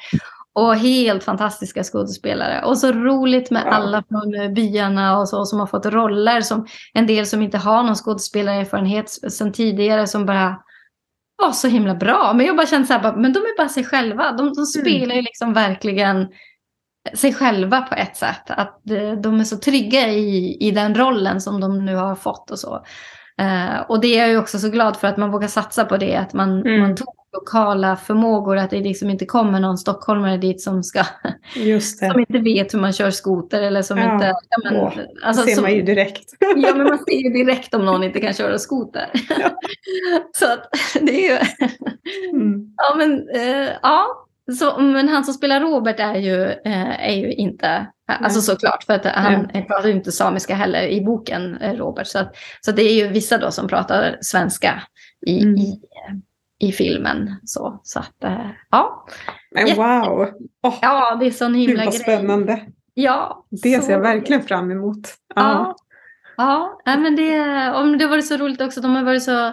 Och helt fantastiska skådespelare. Och så roligt med Ja. alla från eh, byarna och så som har fått roller. Som en del som inte har någon skådespelarerfarenhet sedan tidigare som bara var så himla bra. Men jag bara kände så här, men de är bara sig själva. De, de spelar ju liksom verkligen sig själva på ett sätt. Att eh, de är så trygga i, i den rollen som de nu har fått och så. Eh, och det är jag ju också så glad för att man vågar satsa på det. Att man, Mm. man tog lokala förmågor. Att det liksom inte kommer någon stockholmare dit som, ska, [laughs] som inte vet hur man kör skoter. Eller som Ja. inte... Ja, men, Åh, alltså, ser som- man ju direkt. [laughs] Ja, men man [laughs] ser ju direkt om någon inte kan köra skoter. så att det är ju... Mm. Ja, men, eh, ja. Så, men han som spelar Robert är ju, eh, är ju inte, alltså Nej. såklart, för att han pratar ju inte samiska heller i boken, eh, Robert. Så, att, så det är ju vissa då som pratar svenska i, Mm. i, i filmen. Så, så att, eh, ja. Men Jätte- wow! Åh, ja, det är sån himla grej. spännande. Ja, Det så ser jag verkligen fram emot. Ja. Ja, nej, men det, om det har varit så roligt också. De har varit så...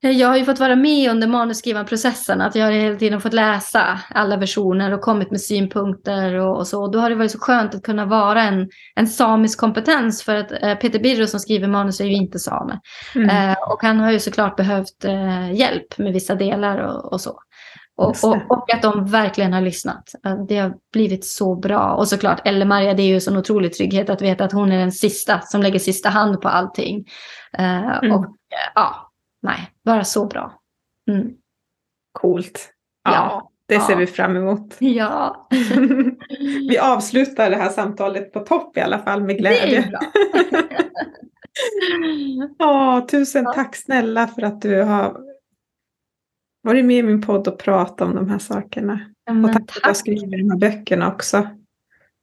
Jag har ju fått vara med under manusskrivarprocessen. Att jag har hela tiden fått läsa alla versioner och kommit med synpunkter och, och så. Då har det varit så skönt att kunna vara en, en samisk kompetens. För att eh, Peter Birro som skriver manus är ju inte same. Mm. Eh, och han har ju såklart behövt eh, hjälp med vissa delar och, och så. Och, och, och att de verkligen har lyssnat. Eh, Det har blivit så bra. Och såklart, Elle-Maria, det är ju en otrolig trygghet att veta att hon är den sista som lägger sista hand på allting. Eh, Mm. Och eh, ja, nej, bara så bra. Mm. Coolt. Ja, Ja. det ser Ja. vi fram emot. [laughs] Ja, [laughs] vi avslutar det här samtalet på topp i alla fall med det glädje. [laughs] Ja, tusen Ja. tack snälla för att du har varit med i min podd och pratat om de här sakerna. Ja, Och men tack för att du har skrivit de här böckerna också.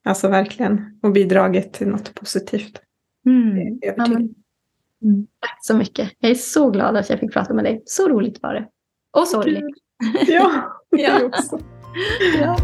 Alltså verkligen. Och bidragit till något positivt. Mm. Jag är övertygad. Mm. Tack så mycket. Jag är så glad att jag fick prata med dig. Så roligt var det. Och sorgligt. Ja, [laughs] Ja. det också. Ja.